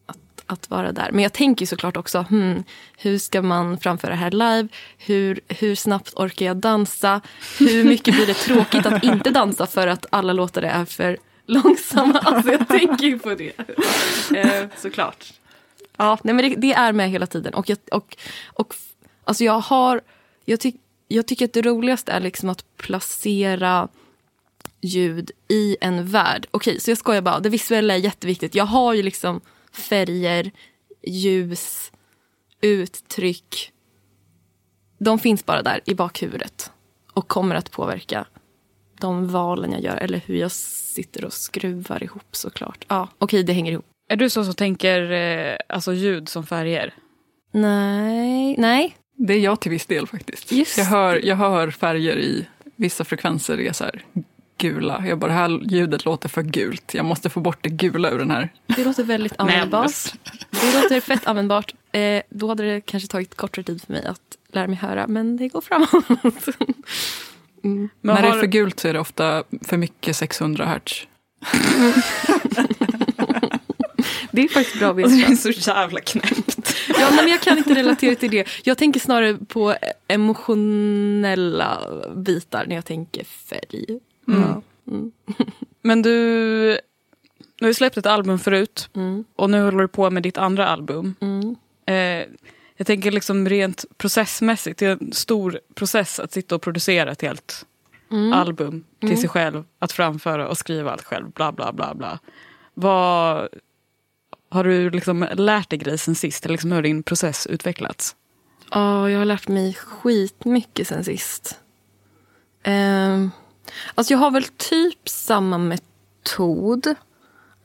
att, att vara där. Men jag tänker såklart också, hmm, hur ska man framföra det här live? Hur, hur snabbt orkar jag dansa? Hur mycket blir det tråkigt att inte dansa för att alla låtar är för långsamma? Alltså jag tänker ju på det. Eh, såklart. Ja, nej men det, det är med hela tiden. Och, jag, och, och alltså jag har... Jag, tyck, jag tycker att det roligaste är liksom att placera ljud i en värld. Okej, så jag skojar bara. Det visuella är jätteviktigt. Jag har ju liksom färger, ljus, uttryck. De finns bara där i bakhuvudet och kommer att påverka de valen jag gör eller hur jag sitter och skruvar ihop såklart. Ja, okej, det hänger ihop. Är du så som tänker eh, alltså ljud som färger? Nej, nej. Det är jag till viss del faktiskt. Just Jag hör, jag hör färger i vissa frekvenser är så här gula. Jag bara, det här ljudet låter för gult. Jag måste få bort det gula ur den här. Det låter väldigt användbart. Det låter fett användbart. Eh, då hade det kanske tagit kortare tid för mig att lära mig höra, men det går framåt. Men När det har- är för gult så är det ofta för mycket 600 hertz. Det är faktiskt bra att Alltså, det är veta. så jävla knäppt. Ja, men jag kan inte relatera till det. Jag tänker snarare på emotionella bitar när jag tänker färg. Ja. Men du, du har ju släppt ett album förut Mm. och nu håller du på med ditt andra album. Mm. Eh, jag tänker liksom rent processmässigt, det är en stor process att sitta och producera ett helt Mm. album till sig själv, att framföra och skriva allt själv, bla bla bla bla. Vad har du liksom lärt dig grejer sen sist? Eller liksom hur har din process utvecklats? Ja, jag har lärt mig skitmycket sen sist. Um, alltså jag har väl typ samma metod.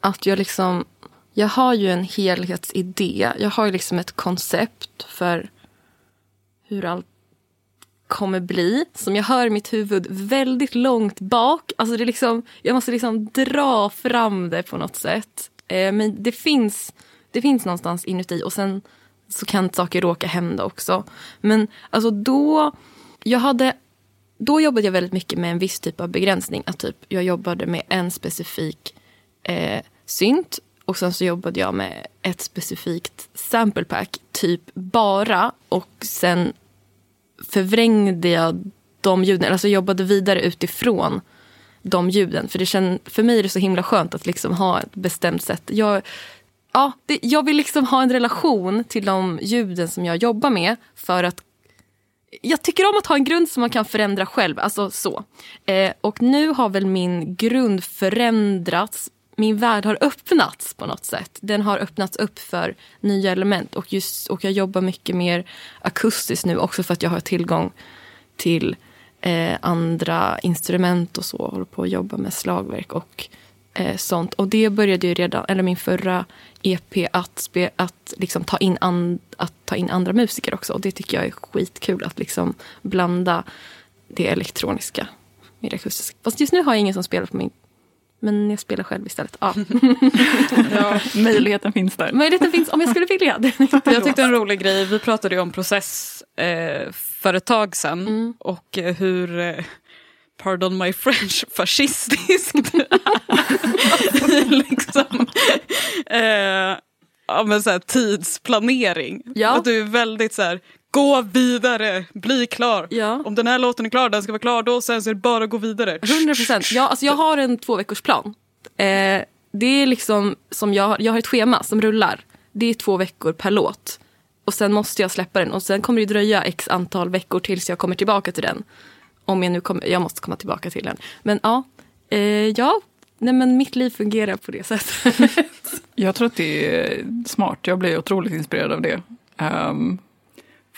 Att jag liksom... Jag har ju en helhetsidé. Jag har ju liksom ett koncept för hur allt kommer bli. Som jag hör i mitt huvud väldigt långt bak. Alltså det är liksom, jag måste liksom dra fram det på något sätt. Eh, men det finns, det finns någonstans inuti. Och sen så kan saker råka hända också. Men alltså då, jag hade, då jobbade jag väldigt mycket med en viss typ av begränsning. Att typ, jag jobbade med en specifik eh, synt och sen så jobbade jag med ett specifikt sample pack, typ bara. Och sen förvrängde jag de ljuden, alltså jobbade vidare utifrån de ljuden. För, det känd, för mig är det så himla skönt att liksom ha ett bestämt sätt. Jag, ja, det, jag vill liksom ha en relation till de ljuden som jag jobbar med för att jag tycker om att ha en grund som man kan förändra själv. Alltså så. Eh, och nu har väl min grund förändrats. Min värld har öppnats på något sätt. Den har öppnats upp för nya element. Och, just, och jag jobbar mycket mer akustiskt nu också för att jag har tillgång till eh, andra instrument och så. Håller på att jobba med slagverk och eh, sånt. Och det började ju redan, eller min förra EP, att, spe, att, liksom ta in an, att ta in andra musiker också. Och det tycker jag är skitkul att liksom blanda det elektroniska med det akustiska. Fast just nu har jag ingen som spelar på min men jag spelar själv istället. Ja. *laughs* Ja, möjligheten finns där. Möjligheten finns om jag skulle vilja. *laughs* Jag tyckte en rolig grej, vi pratade ju om process eh, för ett tag sedan Mm. och eh, hur, eh, pardon my French, *laughs* fascistisk du är. liksom, eh, ja, men så här, tidsplanering. Ja. Att du är väldigt så här, gå vidare, bli klar. Ja. Om den här låten är klar, den ska vara klar då, sen så är det bara att gå vidare. 100 procent. Ja, alltså jag har en två veckors plan. Eh, det är liksom som jag, har- jag har ett schema som rullar. Det är två veckor per låt. Och sen måste jag släppa den och sen kommer det dröja x antal veckor tills jag kommer tillbaka till den. Om jag nu kommer, jag måste komma tillbaka till den. Men ja, eh, ja. Nej men mitt liv fungerar på det sättet. *laughs* Jag tror att det är smart. Jag blir otroligt inspirerad av det. Ehm,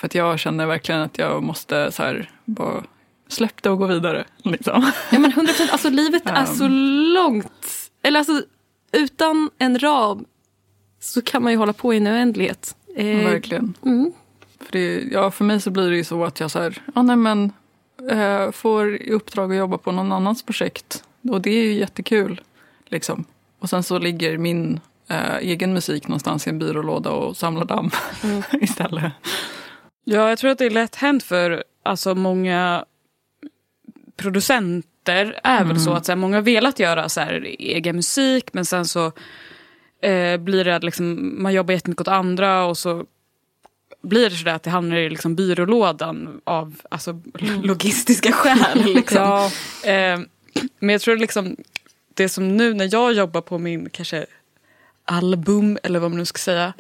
för att jag känner verkligen att jag måste så här, bara släpp det och gå vidare. Liksom. Ja men 100 procent, alltså livet är så långt. Eller alltså utan en ram så kan man ju hålla på i en oändlighet. Eh, Verkligen. Mm. För, det, ja, för mig så blir det ju så att jag så här, ja, nej, men, eh, får i uppdrag att jobba på någon annans projekt. Och det är ju jättekul. Liksom. Och sen så ligger min eh, egen musik någonstans i en byrålåda och samlar damm *laughs* istället. Ja, jag tror att det är lätt hänt för alltså, många producenter. är väl så att så här, många har velat göra så här, egen musik men sen så eh, blir det att liksom, man jobbar jättemycket åt andra och så blir det sådär att det hamnar i liksom, byrålådan av alltså, logistiska skäl. *laughs* Liksom. Eh, men jag tror liksom det som nu när jag jobbar på min kanske album eller vad man nu ska säga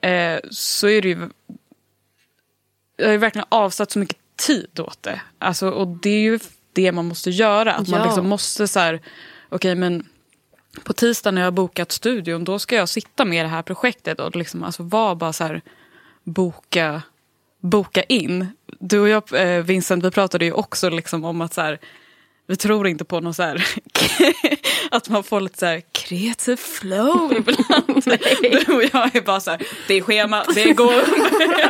eh, så är det ju jag har ju verkligen avsatt så mycket tid åt det. Alltså, och det är ju det man måste göra. Att man Ja. liksom måste så här, okej men på tisdag när jag har bokat studion då ska jag sitta med det här projektet och liksom alltså vara bara så här boka, boka in. Du och jag eh, Vincent vi pratade ju också liksom om att så här, vi tror inte på någon så här *laughs* att man får lite så här kreativ flow *laughs* ibland. Du och jag är bara så här, det är schema, det är gå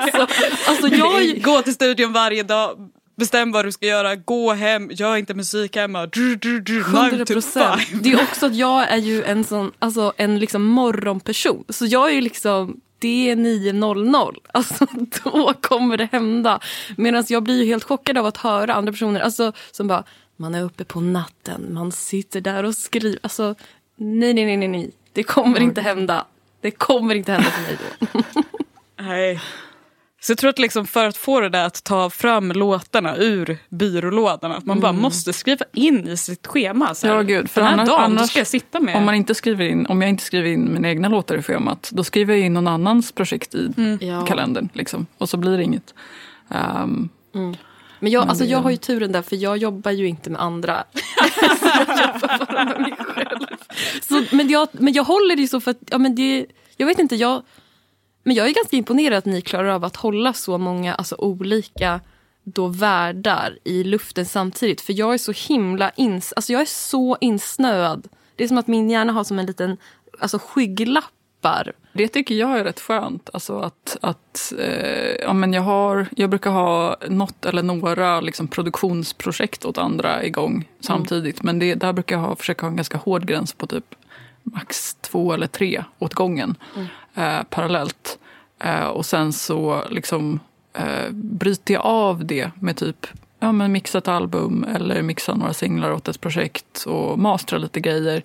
Alltså, alltså jag, är ju- Gå till studion varje dag, bestäm vad du ska göra, gå hem, gör inte musik hemma. Dr, dr, nine 100 to procent. five. Det är också att jag är ju en sån, alltså en liksom morgonperson. Så jag är ju liksom, det är 9.00. Alltså *laughs* då kommer det hända. Medan jag blir helt chockad av att höra andra personer alltså, som bara, man är uppe på natten, man sitter där och skriver. Alltså nej, nej, nej, nej, nej. Det kommer inte hända. Det kommer inte hända för mig då. *laughs* Nej. Så jag tror att liksom för att få det där att ta fram låtarna ur byrålådan, att man bara måste skriva in i sitt schema. Så här, Ja, gud, för den här annars- dagen annars- ska jag sitta med... Om, man inte skriver in, om jag inte skriver in mina egna låtar i schemat, då skriver jag in någon annans projekt i Ja. kalendern. Liksom, och så blir det inget. Ehm, Men jag, Men alltså, jag har ju turen där för jag jobbar ju inte med andra. *laughs* *laughs* jag jobbar bara med mig själv. Så, men, jag, men jag håller det ju så för att, ja, men det, jag vet inte, jag, men jag är ganska imponerad att ni klarar av att hålla så många alltså, olika då världar i luften samtidigt. För jag är så himla ins, alltså, jag är så insnöad. Det är som att min hjärna har som en liten alltså, skygglappar. Det tycker jag är rätt skönt. Alltså att, att eh, ja, men jag, har, jag brukar ha något eller några liksom, produktionsprojekt åt andra igång samtidigt. Men det, där brukar jag ha, försöka ha en ganska hård gräns på typ max två eller tre åt gången eh, parallellt. Eh, och sen så liksom eh, bryter jag av det med typ ja, men mixa ett album eller mixa några singlar åt ett projekt och mastra lite grejer.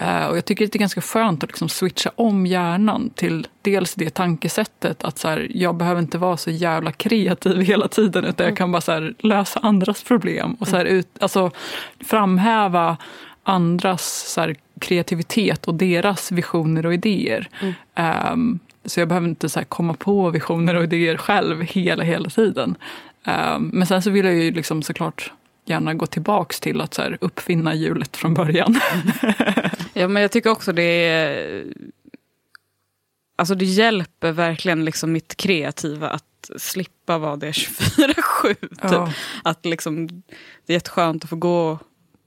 Eh, och jag tycker det är ganska skönt att liksom switcha om hjärnan till dels det tankesättet att så här, jag behöver inte vara så jävla kreativ *laughs* hela tiden utan jag kan bara så här, lösa andras problem och så här, ut, alltså, framhäva andras så kreativitet och deras visioner och idéer. Ehm, så jag behöver inte så komma på visioner och idéer själv hela, hela tiden. Ehm, men sen så vill jag ju liksom såklart gärna gå tillbaks till att så här, uppfinna hjulet från början. *laughs* Ja, men jag tycker också det är... Alltså det hjälper verkligen liksom mitt kreativa att slippa vara det 24-7. Typ. Ja. Att liksom, det är jätteskönt att få gå och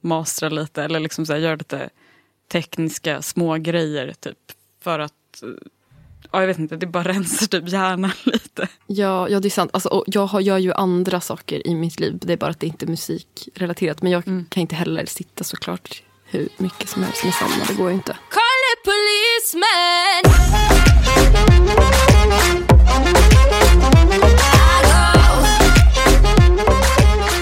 mastra lite eller liksom så här, göra lite tekniska små grejer typ. För att, ja, jag vet inte, det bara rensar typ hjärnan *laughs* lite. Ja, ja det är sant. Alltså, och jag har, gör ju andra saker i mitt liv. Det är bara att det inte är musikrelaterat. Men jag kan inte heller sitta såklart hur mycket som helst med samma. Det går ju inte. Call a policeman.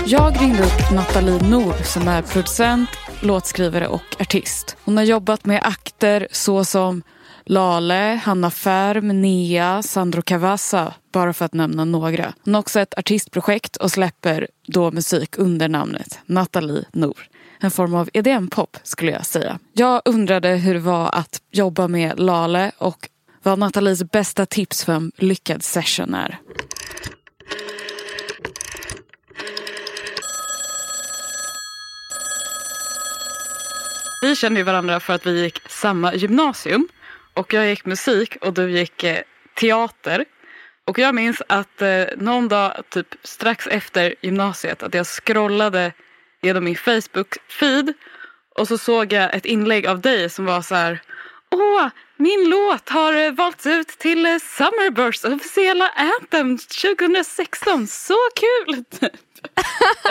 Jag ringde upp Nathalie Nord som är producent, låtskrivare och artist. Hon har jobbat med akter såsom Lale, Hanna Färm, Nia, Sandro Cavazza, bara för att nämna några. Hon har också ett artistprojekt och släpper då musik under namnet Nathalie Nord. En form av EDM-pop skulle jag säga. Jag undrade hur det var att jobba med Lale och vad Nathalies bästa tips för en lyckad session är. Vi kände ju varandra för att vi gick samma gymnasium. Och jag gick musik och du gick eh, teater. Och jag minns att eh, någon dag, typ strax efter gymnasiet, att jag scrollade genom min Facebook-feed. Och så såg jag ett inlägg av dig som var så här. Åh, min låt har eh, valts ut till eh, Summerbursts officiella Anthem 2016. Så kul! *laughs*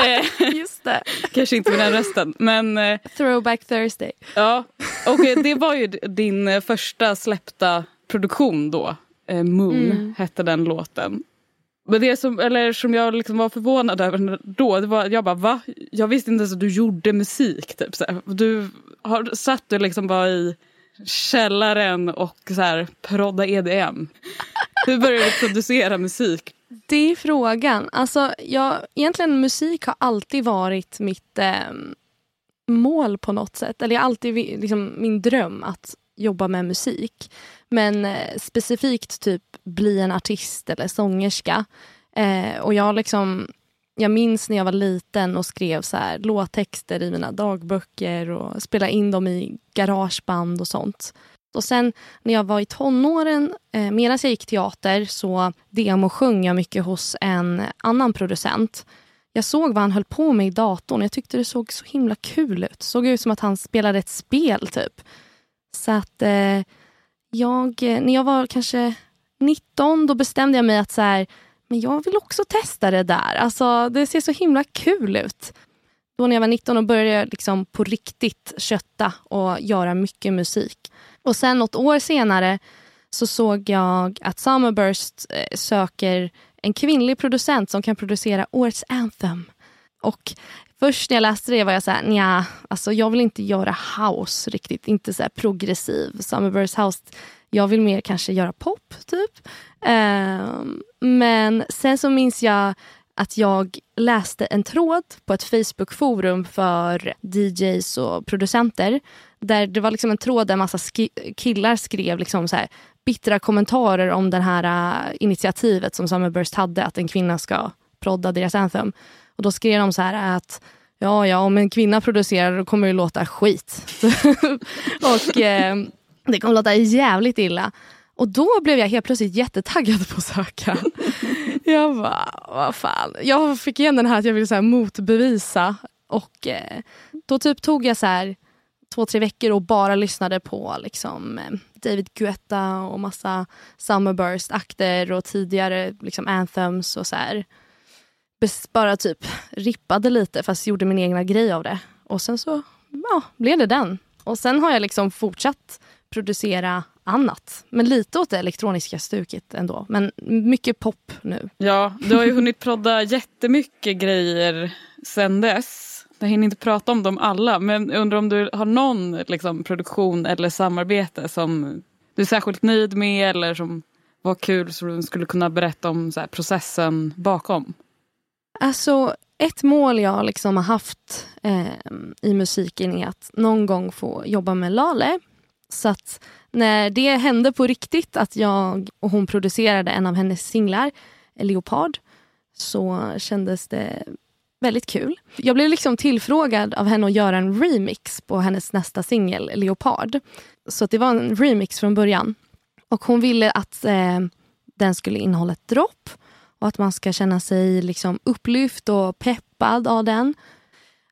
Eh, Just det. Kanske inte med den rösten, men Throwback Thursday. Ja, och det var ju din första släppta produktion då. Moon hette den låten. Men det som, eller som jag liksom var förvånad över då, det var jag bara va? Jag visste inte ens att du gjorde musik. Typ. Du har, satt du liksom bara i källaren och så här, prodda EDM. Hur började du producera musik? Det är frågan. Alltså, jag, egentligen musik har alltid varit mitt eh, mål på något sätt. Eller jag har alltid liksom, min dröm att jobba med musik. Men eh, specifikt typ bli en artist eller sångerska. Eh, och jag liksom jag minns när jag var liten och skrev så här, låttexter i mina dagböcker och spelade in dem i garageband och sånt. Och sen när jag var i tonåren, eh, medan jag gick teater, så demosjöng jag mycket hos en annan producent. Jag såg vad han höll på med i datorn. Jag tyckte det såg så himla kul ut. Det såg ut som att han spelade ett spel, typ. Så att eh, jag, eh, när jag var kanske 19, då bestämde jag mig att så här, men jag vill också testa det där. Alltså, det ser så himla kul ut. Då när jag var 19 och började jag liksom på riktigt kötta och göra mycket musik. Och sen något år senare så såg jag att Summerburst eh, söker en kvinnlig producent som kan producera årets anthem. Och först när jag läste det var jag så här, nja, alltså jag vill inte göra house riktigt, inte så här progressiv. Summerburst house jag vill mer kanske göra pop, typ. Um, men sen så minns jag att jag läste en tråd på ett Facebookforum för DJs och producenter. Där Det var liksom en tråd där en massa sk- killar skrev liksom så här, bittra kommentarer om det här uh, initiativet som Summerburst hade, att en kvinna ska prodda deras anthem. Och Då skrev de så här att ja, ja, om en kvinna producerar då kommer det låta skit. *laughs* och eh, det kommer låta jävligt illa. Och då blev jag helt plötsligt jättetaggad på att söka. *laughs* jag bara, vad fan. Jag fick igen den här att jag ville så här motbevisa. Och eh, då typ tog jag så här två, tre veckor och bara lyssnade på liksom, eh, David Guetta och massa Summerburst-akter och tidigare liksom, anthems och så här. Bara typ rippade lite fast gjorde min egna grej av det. Och sen så ja, blev det den. Och sen har jag liksom fortsatt producera annat. Men lite åt det elektroniska stuket ändå. Men mycket pop nu. Ja, du har ju hunnit prodda jättemycket grejer sen dess. Jag hinner inte prata om dem alla, men jag undrar om du har någon liksom, produktion eller samarbete som du är särskilt nöjd med eller som var kul så du skulle kunna berätta om här, processen bakom? Alltså, ett mål jag liksom har haft eh, i musiken är att någon gång få jobba med Lale. Så att när det hände på riktigt att jag och hon producerade en av hennes singlar, Leopard, så kändes det väldigt kul. Jag blev liksom tillfrågad av henne att göra en remix på hennes nästa singel, Leopard. Så det var en remix från början. Och hon ville att eh, den skulle innehålla ett dropp och att man ska känna sig liksom upplyft och peppad av den.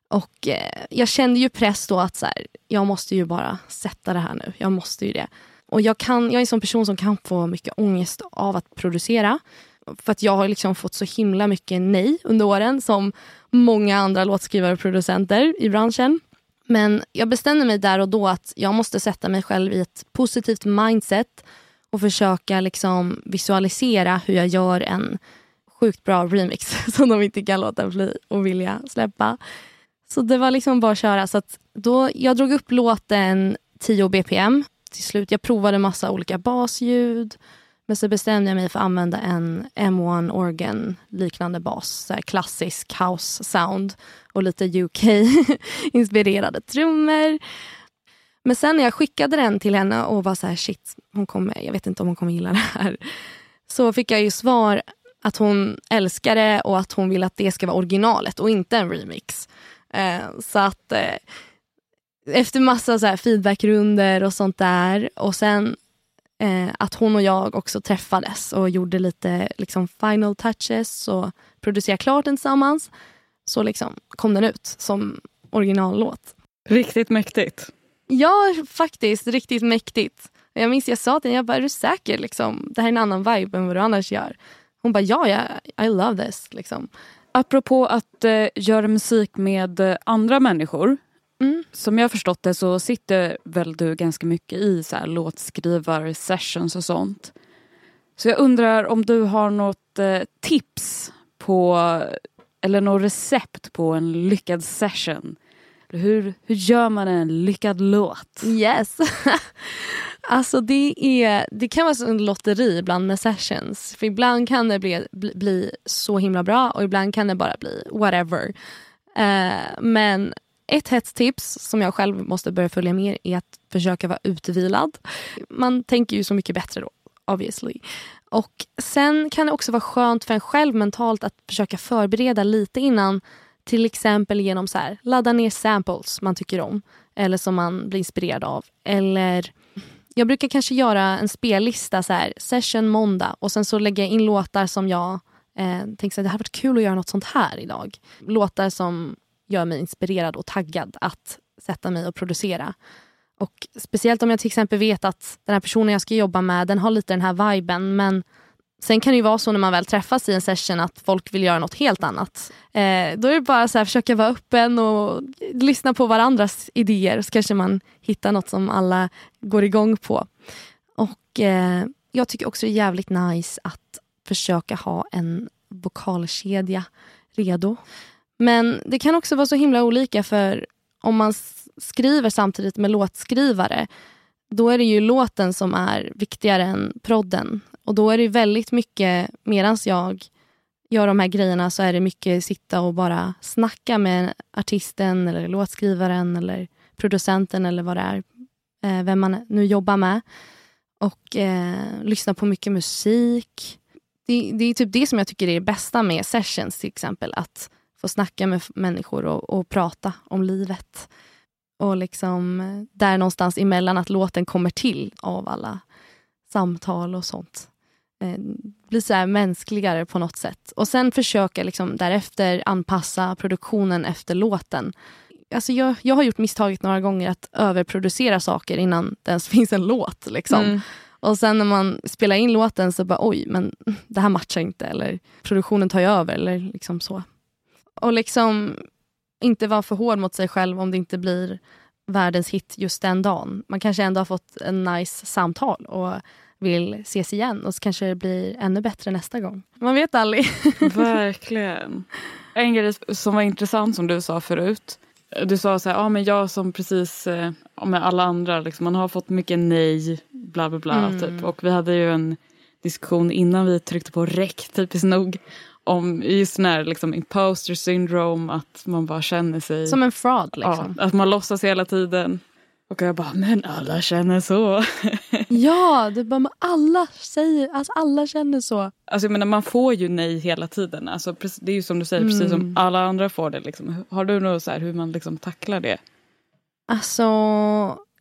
Och eh, Jag kände ju press då att så här, jag måste ju bara sätta det här nu. Jag måste ju det. Och jag, kan, jag är en sån person som kan få mycket ångest av att producera. För att jag har liksom fått så himla mycket nej under åren som många andra låtskrivare och producenter i branschen. Men jag bestämde mig där och då att jag måste sätta mig själv i ett positivt mindset och försöka liksom visualisera hur jag gör en sjukt bra remix *laughs* som de inte kan låta bli och vilja släppa. Så det var liksom bara att köra. Så att då, jag drog upp låten 10 bpm till slut. Jag provade massa olika basljud men så bestämde jag mig för att använda en M1 Organ liknande bas, så klassisk house sound och lite UK-inspirerade *laughs* trummor. Men sen när jag skickade den till henne och var så här, shit, hon kommer, jag vet inte om hon kommer gilla det här. Så fick jag ju svar att hon älskar det och att hon vill att det ska vara originalet och inte en remix. Eh, så att eh, efter massa så feedbackrunder och sånt där och sen eh, att hon och jag också träffades och gjorde lite liksom, final touches och producerade klart den tillsammans. Så liksom kom den ut som originallåt. Riktigt mäktigt. Ja, faktiskt. Riktigt mäktigt. Jag minns jag sa till henne, jag bara, är du säker? Liksom, det här är en annan vibe än vad du annars gör. Hon bara, ja, yeah, I love this. Liksom. Apropå att eh, göra musik med eh, andra människor Mm. Som jag förstått det så sitter väl du ganska mycket i så här låtskrivar-sessions och sånt. Så jag undrar om du har något eh, tips på eller något recept på en lyckad session? Hur, hur gör man en lyckad låt? Yes. *laughs* alltså det, är, det kan vara en lotteri ibland med sessions. För ibland kan det bli, bli, bli så himla bra och ibland kan det bara bli whatever. Uh, men ett hett tips som jag själv måste börja följa med är att försöka vara utvilad. Man tänker ju så mycket bättre då, obviously. Och Sen kan det också vara skönt för en själv mentalt att försöka förbereda lite innan. Till exempel genom så här, ladda ner samples man tycker om eller som man blir inspirerad av. Eller jag brukar kanske göra en spellista, så här, session måndag och sen så lägger jag in låtar som jag eh, tänker att det hade varit kul att göra något sånt här idag. Låtar som gör mig inspirerad och taggad att sätta mig och producera. Och Speciellt om jag till exempel vet att den här personen jag ska jobba med den har lite den här viben men Sen kan det ju vara så när man väl träffas i en session att folk vill göra något helt annat. Eh, då är det bara att försöka vara öppen och lyssna på varandras idéer så kanske man hittar något som alla går igång på. Och eh, Jag tycker också det är jävligt nice att försöka ha en vokalkedja redo. Men det kan också vara så himla olika för om man skriver samtidigt med låtskrivare då är det ju låten som är viktigare än prodden. Och då är det väldigt mycket, medan jag gör de här grejerna så är det mycket sitta och bara snacka med artisten eller låtskrivaren eller producenten eller vad det är. Eh, vem man nu jobbar med. Och eh, lyssna på mycket musik. Det, det, är typ det som jag tycker är det bästa med sessions till exempel. Att få snacka med människor och, och prata om livet. Och liksom eh, där någonstans emellan att låten kommer till av alla samtal och sånt. Eh, bli så mänskligare på något sätt. Och sen försöka liksom därefter anpassa produktionen efter låten. Alltså jag, jag har gjort misstaget några gånger att överproducera saker innan det ens *laughs* finns en låt. Liksom. Mm. Och sen när man spelar in låten så bara oj, men *laughs* det här matchar inte. Eller produktionen tar ju över. Eller liksom så. Och liksom inte vara för hård mot sig själv om det inte blir världens hit just den dagen. Man kanske ändå har fått en nice samtal och vill ses igen och så kanske det blir ännu bättre nästa gång. Man vet aldrig. *laughs* Verkligen. En grej som var intressant som du sa förut. Du sa så här, ja men jag som precis eh, med alla andra, liksom, man har fått mycket nej, bla bla bla. Mm. Typ. Och vi hade ju en diskussion innan vi tryckte på räck, typiskt nog, om just när liksom imposter syndrome, att man bara känner sig... Som en fraud liksom. Ja, att man låtsas hela tiden. Och jag bara, men alla känner så. *laughs* ja, det bara, alla säger, alltså alla känner så. Alltså jag menar, man får ju nej hela tiden. Alltså, det är ju som du säger, mm. precis som mm. alla andra får det. Liksom. Har du något så här, hur man liksom tacklar det? Alltså,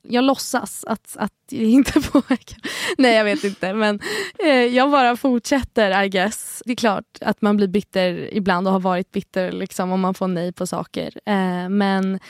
jag låtsas att, att det inte *laughs* påverkar. Nej, jag vet inte. Men eh, jag bara fortsätter, I guess. Det är klart att man blir bitter ibland och har varit bitter liksom, om man får nej på saker. Eh, men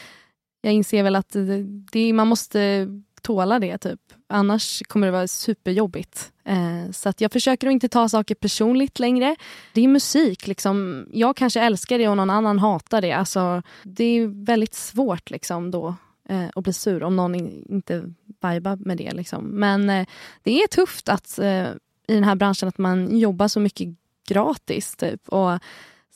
jag inser väl att det, det, man måste tåla det. typ. Annars kommer det vara superjobbigt. Eh, så att jag försöker att inte ta saker personligt längre. Det är musik. Liksom. Jag kanske älskar det och någon annan hatar det. Alltså, det är väldigt svårt liksom, då eh, att bli sur om någon in, inte vibar med det. Liksom. Men eh, det är tufft att eh, i den här branschen att man jobbar så mycket gratis. Typ. Och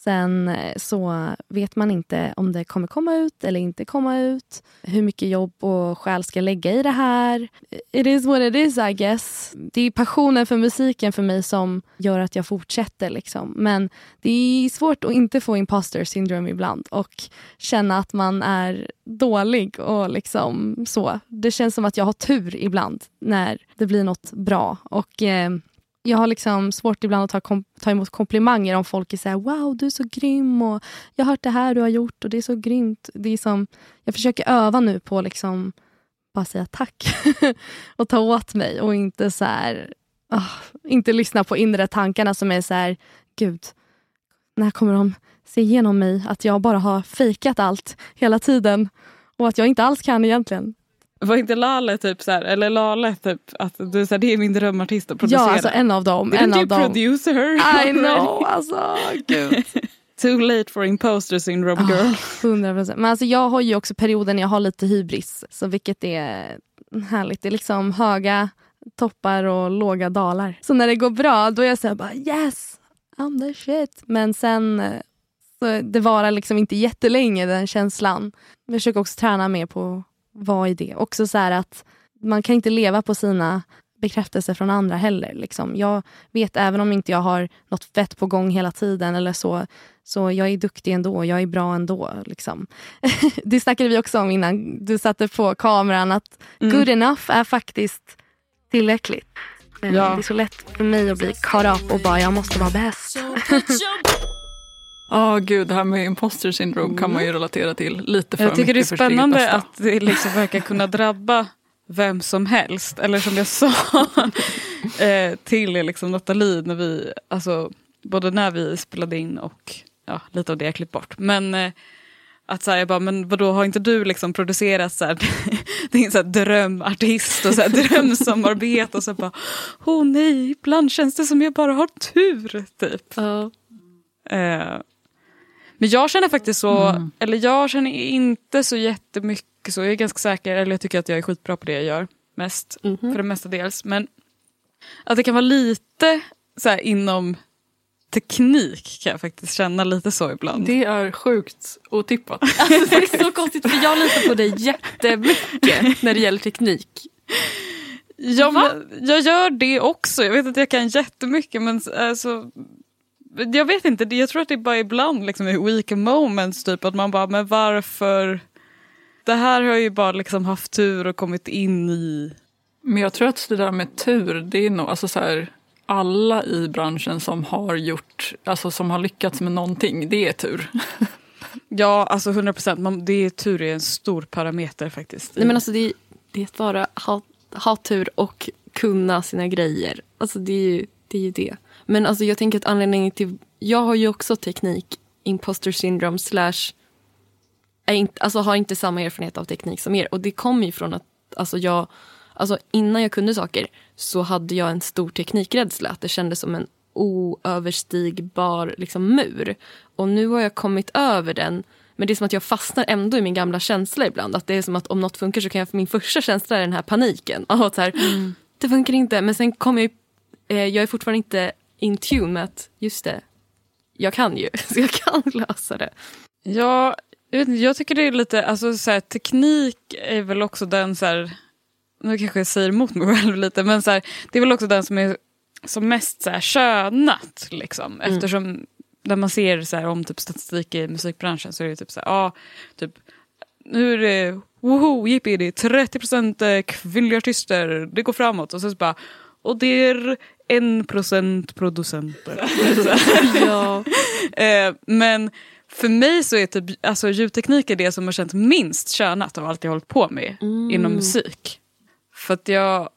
Sen eh, så vet man inte om det kommer komma ut eller inte komma ut. Hur mycket jobb och själ ska lägga i det här. It is what it is I guess. Det är passionen för musiken för mig som gör att jag fortsätter. Liksom. Men det är svårt att inte få imposter syndrome ibland och känna att man är dålig och liksom så. Det känns som att jag har tur ibland när det blir något bra. Och eh, jag har liksom svårt ibland att ta, kom, ta emot komplimanger om folk är så här, wow du är så grym och jag har hört det här du har gjort och det är så grymt. Det är som, jag försöker öva nu på liksom bara säga tack *laughs* och ta åt mig och inte så här, oh, inte lyssna på inre tankarna som är så här, gud, när kommer de se igenom mig? Att jag bara har fejkat allt hela tiden och att jag inte alls kan egentligen. Var inte Lale typ så här, eller Lale typ att du så det är min drömartist att producera? Ja, alltså en av dem. Didn't en av dem. produce her? I *laughs* know, alltså gud. *laughs* Too late for imposter syndrome girl. Oh, 100%. Men alltså jag har ju också perioden när jag har lite hybris, så vilket är härligt. Det är liksom höga toppar och låga dalar. Så när det går bra då är jag så bara yes, I'm the shit. Men sen så det varar liksom inte jättelänge den känslan. Jag försöker också träna mer på vad är det? Också så att man kan inte leva på sina bekräftelser från andra heller. Liksom. Jag vet även om inte jag har något fett på gång hela tiden eller så, så jag är duktig ändå, jag är bra ändå. Liksom. *laughs* det snackade vi också om innan du satte på kameran att mm. good enough är faktiskt tillräckligt. Ja. Det är så lätt för mig att bli caught up och bara jag måste vara bäst. *laughs* Ja, oh, gud, det här med imposter syndrome mm. kan man ju mm. relatera till lite för Jag tycker det är spännande att det liksom verkar kunna drabba vem som helst. Eller som jag sa *laughs* eh, till liksom Nathalie, när vi, alltså, både när vi spelade in och ja, lite av det jag klippt bort. Men eh, att så här, jag bara, men vadå, har inte du liksom producerat så här, *laughs* din så här drömartist och så här, *laughs* drömsamarbete och så bara, åh oh, nej, ibland känns det som jag bara har tur, typ. Uh. Eh, men jag känner faktiskt så, mm. eller jag känner inte så jättemycket så. Jag är ganska säker, eller jag tycker att jag är skitbra på det jag gör mest. Mm -hmm. För det mesta dels. Men att det kan vara lite så här, inom teknik kan jag faktiskt känna lite så ibland. Det är sjukt otippat. *laughs* Alltså, det är så konstigt för jag litar på dig jättemycket när det gäller teknik. Ja, jag gör det också. Jag vet att jag kan jättemycket men alltså, jag vet inte, jag tror att det är bara ibland liksom, i weak moments typ att man bara, men varför? Det här har ju bara liksom haft tur och kommit in i. Men jag tror att det där med tur, det är nog, alltså så här, alla i branschen som har gjort, alltså som har lyckats med någonting, det är tur. *laughs* Ja, alltså 100 procent. Det är tur är en stor parameter faktiskt. Nej men alltså det är, det är att bara ha, ha tur och kunna sina grejer. Alltså det är ju det. Är ju det. Men alltså jag tänker att anledningen till... Jag har ju också teknik, imposter syndrome slash... Är inte, alltså har inte samma erfarenhet av teknik som er. Och det kommer ju från att alltså jag... Alltså innan jag kunde saker så hade jag en stor teknikrädsla. Att det kändes som en oöverstigbar liksom, mur. Och nu har jag kommit över den. Men det är som att jag fastnar ändå i min gamla känsla ibland. Att det är som att om något funkar så kan jag, för min första känsla är den här paniken. *laughs* Att så här, mm. Det funkar inte. Men sen kommer jag, eh, jag är fortfarande inte in tune med att just det, jag kan ju. *laughs* Så jag kan lösa det. Ja, jag tycker det är lite, alltså så här, teknik är väl också den så här, nu kanske jag säger emot mig *laughs* själv lite, men så här, det är väl också den som är som mest så här, könat. Liksom. Mm. Eftersom när man ser så här, om typ, statistik i musikbranschen så är det typ så här, ja, typ, nu är det woho, jippi, det är 30 procent eh, kvinnliga artister, det går framåt. Och så, så bara, och det är en procent producenter. *laughs* ja. eh, men för mig så är typ, alltså, ljudteknik är det som har känts minst könat av allt jag hållit på med mm. inom musik. För att jag,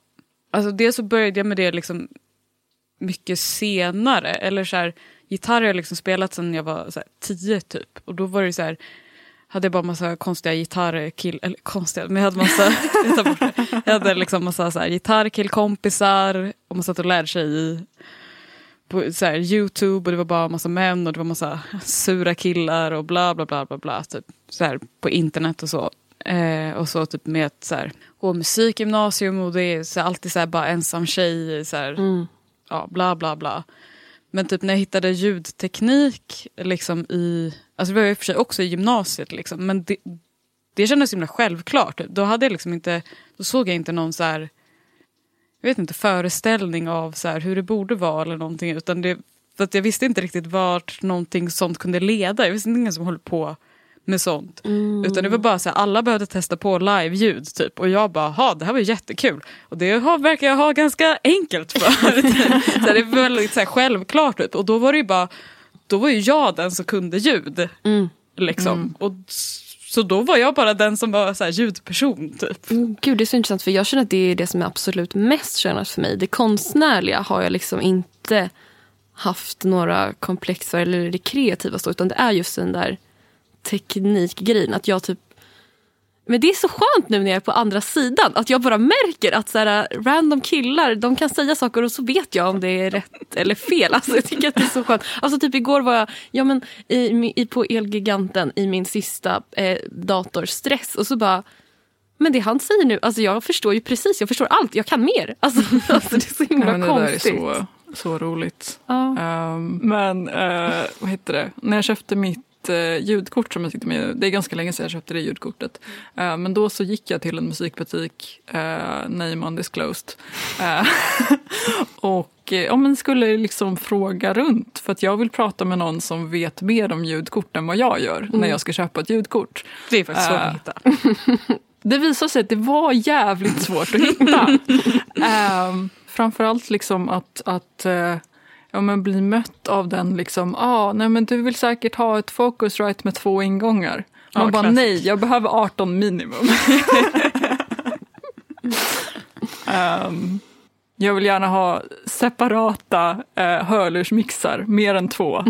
alltså dels så började jag med det liksom mycket senare. Eller så här, gitarr har jag liksom spelat sedan jag var så här, tio typ. Och då var det så här, hade jag bara massa konstiga gitarrkill... Eller konstiga, men jag hade massa... *laughs* jag, jag hade liksom massa så här, gitarrkillkompisar och man satt och lärde sig i på så här, Youtube och det var bara massa män och det var massa sura killar och bla bla bla bla bla. Typ, så här, på internet och så. Eh, och så typ med ett så här, gå musikgymnasium och det är så här, alltid så här, bara ensam tjej. Så här, mm ja, bla bla bla. Men typ när jag hittade ljudteknik liksom i, alltså det var jag i och för sig också i gymnasiet liksom, men det, det kändes himla självklart. Då hade jag liksom inte, då såg jag inte någon så här, jag vet inte, föreställning av så här, hur det borde vara eller någonting. Utan det, för att jag visste inte riktigt vart någonting sånt kunde leda. Jag visste inte ingen som höll på med sånt. Mm. Utan det var bara så här, alla behövde testa på live-ljud typ. Och jag bara, ha det här var jättekul. Och det har, verkar jag ha ganska enkelt för. *laughs* så det var väldigt så här, självklart typ. Och då var det ju bara, då var ju jag den som kunde ljud. Mm. Liksom. Mm. Och, så då var jag bara den som var så här, ljudperson typ. Mm, gud det är så intressant för jag känner att det är det som är absolut mest könat för mig. Det konstnärliga har jag liksom inte haft några komplex för, eller det kreativa så, utan det är just den där teknikgrejen. Att jag typ men det är så skönt nu när jag är på andra sidan. Att jag bara märker att så här, random killar de kan säga saker och så vet jag om det är rätt eller fel. Alltså, jag tycker att det är så skönt. Alltså, typ igår var jag ja, men, i, i, på Elgiganten i min sista eh, datorstress och så bara men det han säger nu, alltså jag förstår ju precis, jag förstår allt, jag kan mer. Alltså, *laughs* alltså det är så himla ja, det konstigt. Det där är så, så roligt. Ja. Um, men uh, vad heter det, när jag köpte mitt eh, ljudkort som jag sitter med. Det är ganska länge sedan jag köpte det ljudkortet. Eh, men då så gick jag till en musikbutik, eh, name undisclosed. Eh, *laughs* och eh, ja, men skulle liksom fråga runt för att jag vill prata med någon som vet mer om ljudkort än vad jag gör mm. när jag ska köpa ett ljudkort. Det är faktiskt svårt att hitta. *laughs* det visade sig att det var jävligt svårt att hitta. um, *laughs* framförallt liksom att, att ja, men bli mött av den liksom, ah, nej men du vill säkert ha ett Focusrite med två ingångar. Man ja, bara klassiskt. nej, jag behöver 18 minimum. um, *laughs* jag vill gärna ha separata eh, hörlursmixar, mer än två.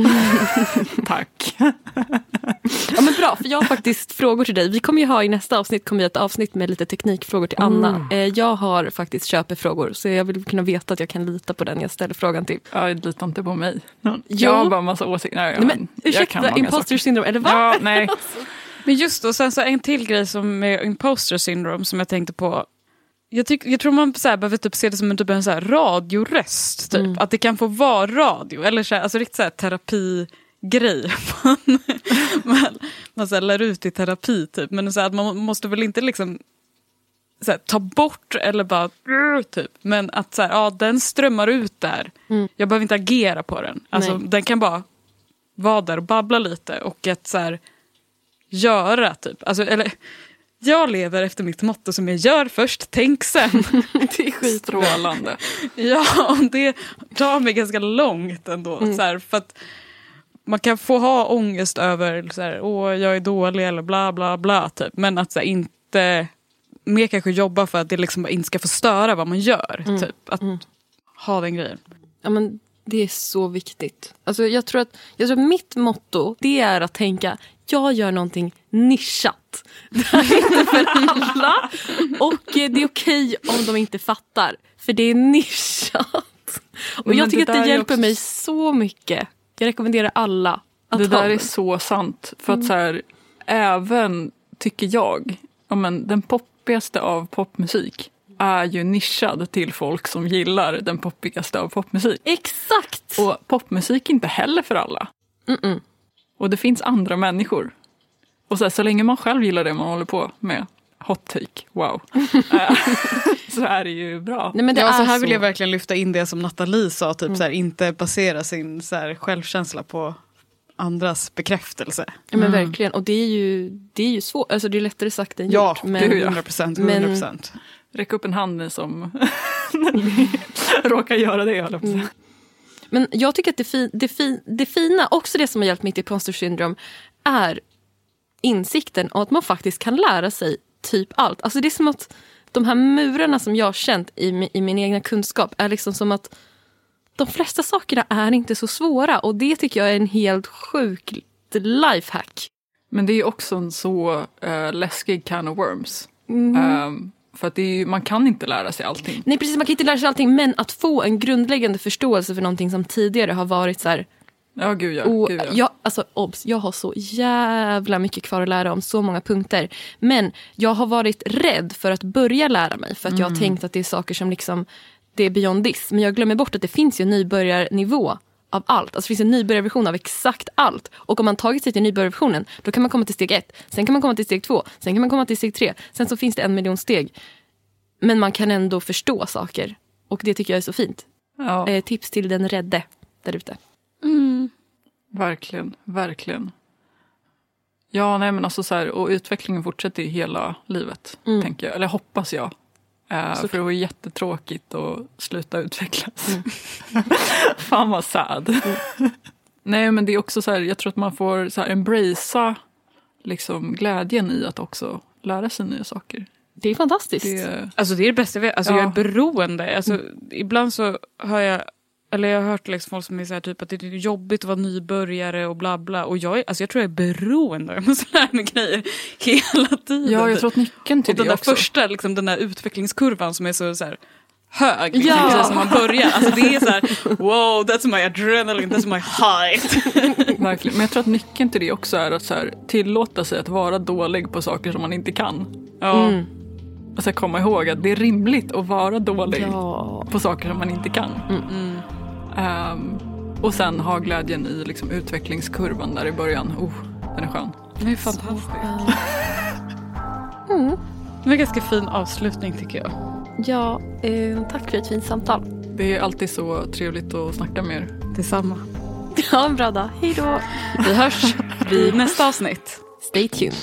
*laughs* Tack. ja, men bra, för jag har faktiskt frågor till dig. Vi kommer ju ha i nästa avsnitt kommer ett avsnitt med lite teknikfrågor till Anna. Mm. Eh, jag har faktiskt köpefrågor så jag vill kunna veta att jag kan lita på den jag ställer frågan till. Jag litar inte på mig. Jag har bara massa åsikter. Nej, nej, men, ursäkta, imposter syndrome, eller vad? Ja, nej. *laughs* Men just då, sen så en till grej som med imposter syndrome som jag tänkte på jag, tyck, jag tror man så här, behöver typ se det som en, typ en så här radioröst. Typ. Mm. Att det kan få vara radio. Eller så här, alltså riktigt så här, terapigrej. man *laughs* man, man så här, lär ut i terapi typ. Men så här, att man måste väl inte liksom så här, ta bort eller bara typ. Men att så här, ja, den strömmar ut där. Mm. Jag behöver inte agera på den. Alltså, Nej. den kan bara vara där och babbla lite och att så här, göra typ. Alltså, eller, jag lever efter mitt motto som är gör först, tänk sen. *laughs* Det är skitstrålande. *laughs* Ja, det drar mig ganska långt ändå. Mm. Så här, för att man kan få ha ångest över så här, åh jag är dålig eller bla bla bla. Typ. Men att så här, inte mer kanske jobba för att det liksom inte ska få störa vad man gör. Mm. Typ. Att ha den grejen. Ja, men det är så viktigt. Alltså, jag, tror att, jag tror att mitt motto det är att tänka jag gör någonting nischat. Det här är inte för alla. Och eh, det är okej om de inte fattar. För det är nischat. Och Men jag tycker det att det hjälper också- mig så mycket. Jag rekommenderar alla att Det där är så sant. För att så här, även, tycker jag, ja, men, den poppigaste av popmusik är ju nischad till folk som gillar den poppigaste av popmusik. Exakt! Och popmusik är inte heller för alla. Mm-mm. Och det finns andra människor. Och så, här, så länge man själv gillar det man håller på med, hot take, wow, *laughs* Eh, *laughs* så är det ju bra. Nej, men det ja, så är här så. vill jag verkligen lyfta in det som Nathalie sa, typ, Mm. så här, inte basera sin så här, självkänsla på andras bekräftelse. Ja, men verkligen. Och det är ju, det är ju svårt. Alltså, det är lättare sagt än Ja, gjort. Men, ja. 100 procent. men- 100 procent. Räck upp en hand ni som *laughs* råkar göra det, jag säga. Men jag tycker att det, fi, det, fi, det fina, också det som har hjälpt mig till imposter syndrom, är insikten om att man faktiskt kan lära sig typ allt. Alltså det är som att de här murarna som jag har känt i, i min egna kunskap är liksom som att de flesta sakerna är inte så svåra och det tycker jag är en helt sjuk lifehack. Men det är också en så uh, läskig can of worms. Mm. Ehm, för att är man kan inte lära sig allting. Nej precis, man kan inte lära sig allting men att få en grundläggande förståelse för någonting som tidigare har varit så här Ja, gud ja. Och gud, ja. jag, alltså, obs, jag har så jävla mycket kvar att lära om så många punkter. Men jag har varit rädd för att börja lära mig för att jag har tänkt att det är saker som liksom, det är beyond this. Men jag glömmer bort att det finns ju nybörjarnivå av allt. Alltså det finns en nybörjarversion av exakt allt. Och om man tagit sig till nybörjarversionen då kan man komma till steg ett, sen kan man komma till steg två, sen kan man komma till steg tre. Sen så finns det en miljon steg. Men man kan ändå förstå saker. Och det tycker jag är så fint. ja, Eh, tips till den rädde där ute. verkligen, verkligen. Ja, nej men alltså så här, och utvecklingen fortsätter ju hela livet, Mm. tänker jag. Eller hoppas jag. Så- för det var jättetråkigt att sluta utvecklas. Mm. *laughs* Fan vad sad. nej men det är också så här, jag tror att man får så här embracea liksom glädjen i att också lära sig nya saker. Det är fantastiskt. Det, Alltså det är det bästa jag vet. Alltså Ja. jag är beroende. Alltså, Ibland så hör jag, eller jag har hört liksom folk som är så här, typ att det är jobbigt att vara nybörjare och bla bla. Och jag, alltså jag tror jag är beroende. Jag måste lära mig grejer hela tiden. ja, jag tror att nyckeln till och den det där också. första, liksom, den där utvecklingskurvan som är så, så här, hög. Liksom, Ja. precis som man börjar. Alltså det är så här, wow, that's my adrenaline, that's my height. *laughs* Verkligen. Men jag tror att nyckeln till det också är att så här, tillåta sig att vara dålig på saker som man inte kan. Ja. Mm. Och så här, komma ihåg att det är rimligt att vara dålig Ja. på saker som man inte kan. Mm. Ehm, och sen ha glädjen i liksom, utvecklingskurvan där i början. Oh, den är skön. Det är fantastiskt. *laughs* Det var en ganska fin avslutning tycker jag. Ja, eh, tack för ett fint samtal. Det är alltid så trevligt att snacka med er. Detsamma. Ja, en bra dag. Hej då. Vi hörs vid nästa avsnitt. Stay tuned.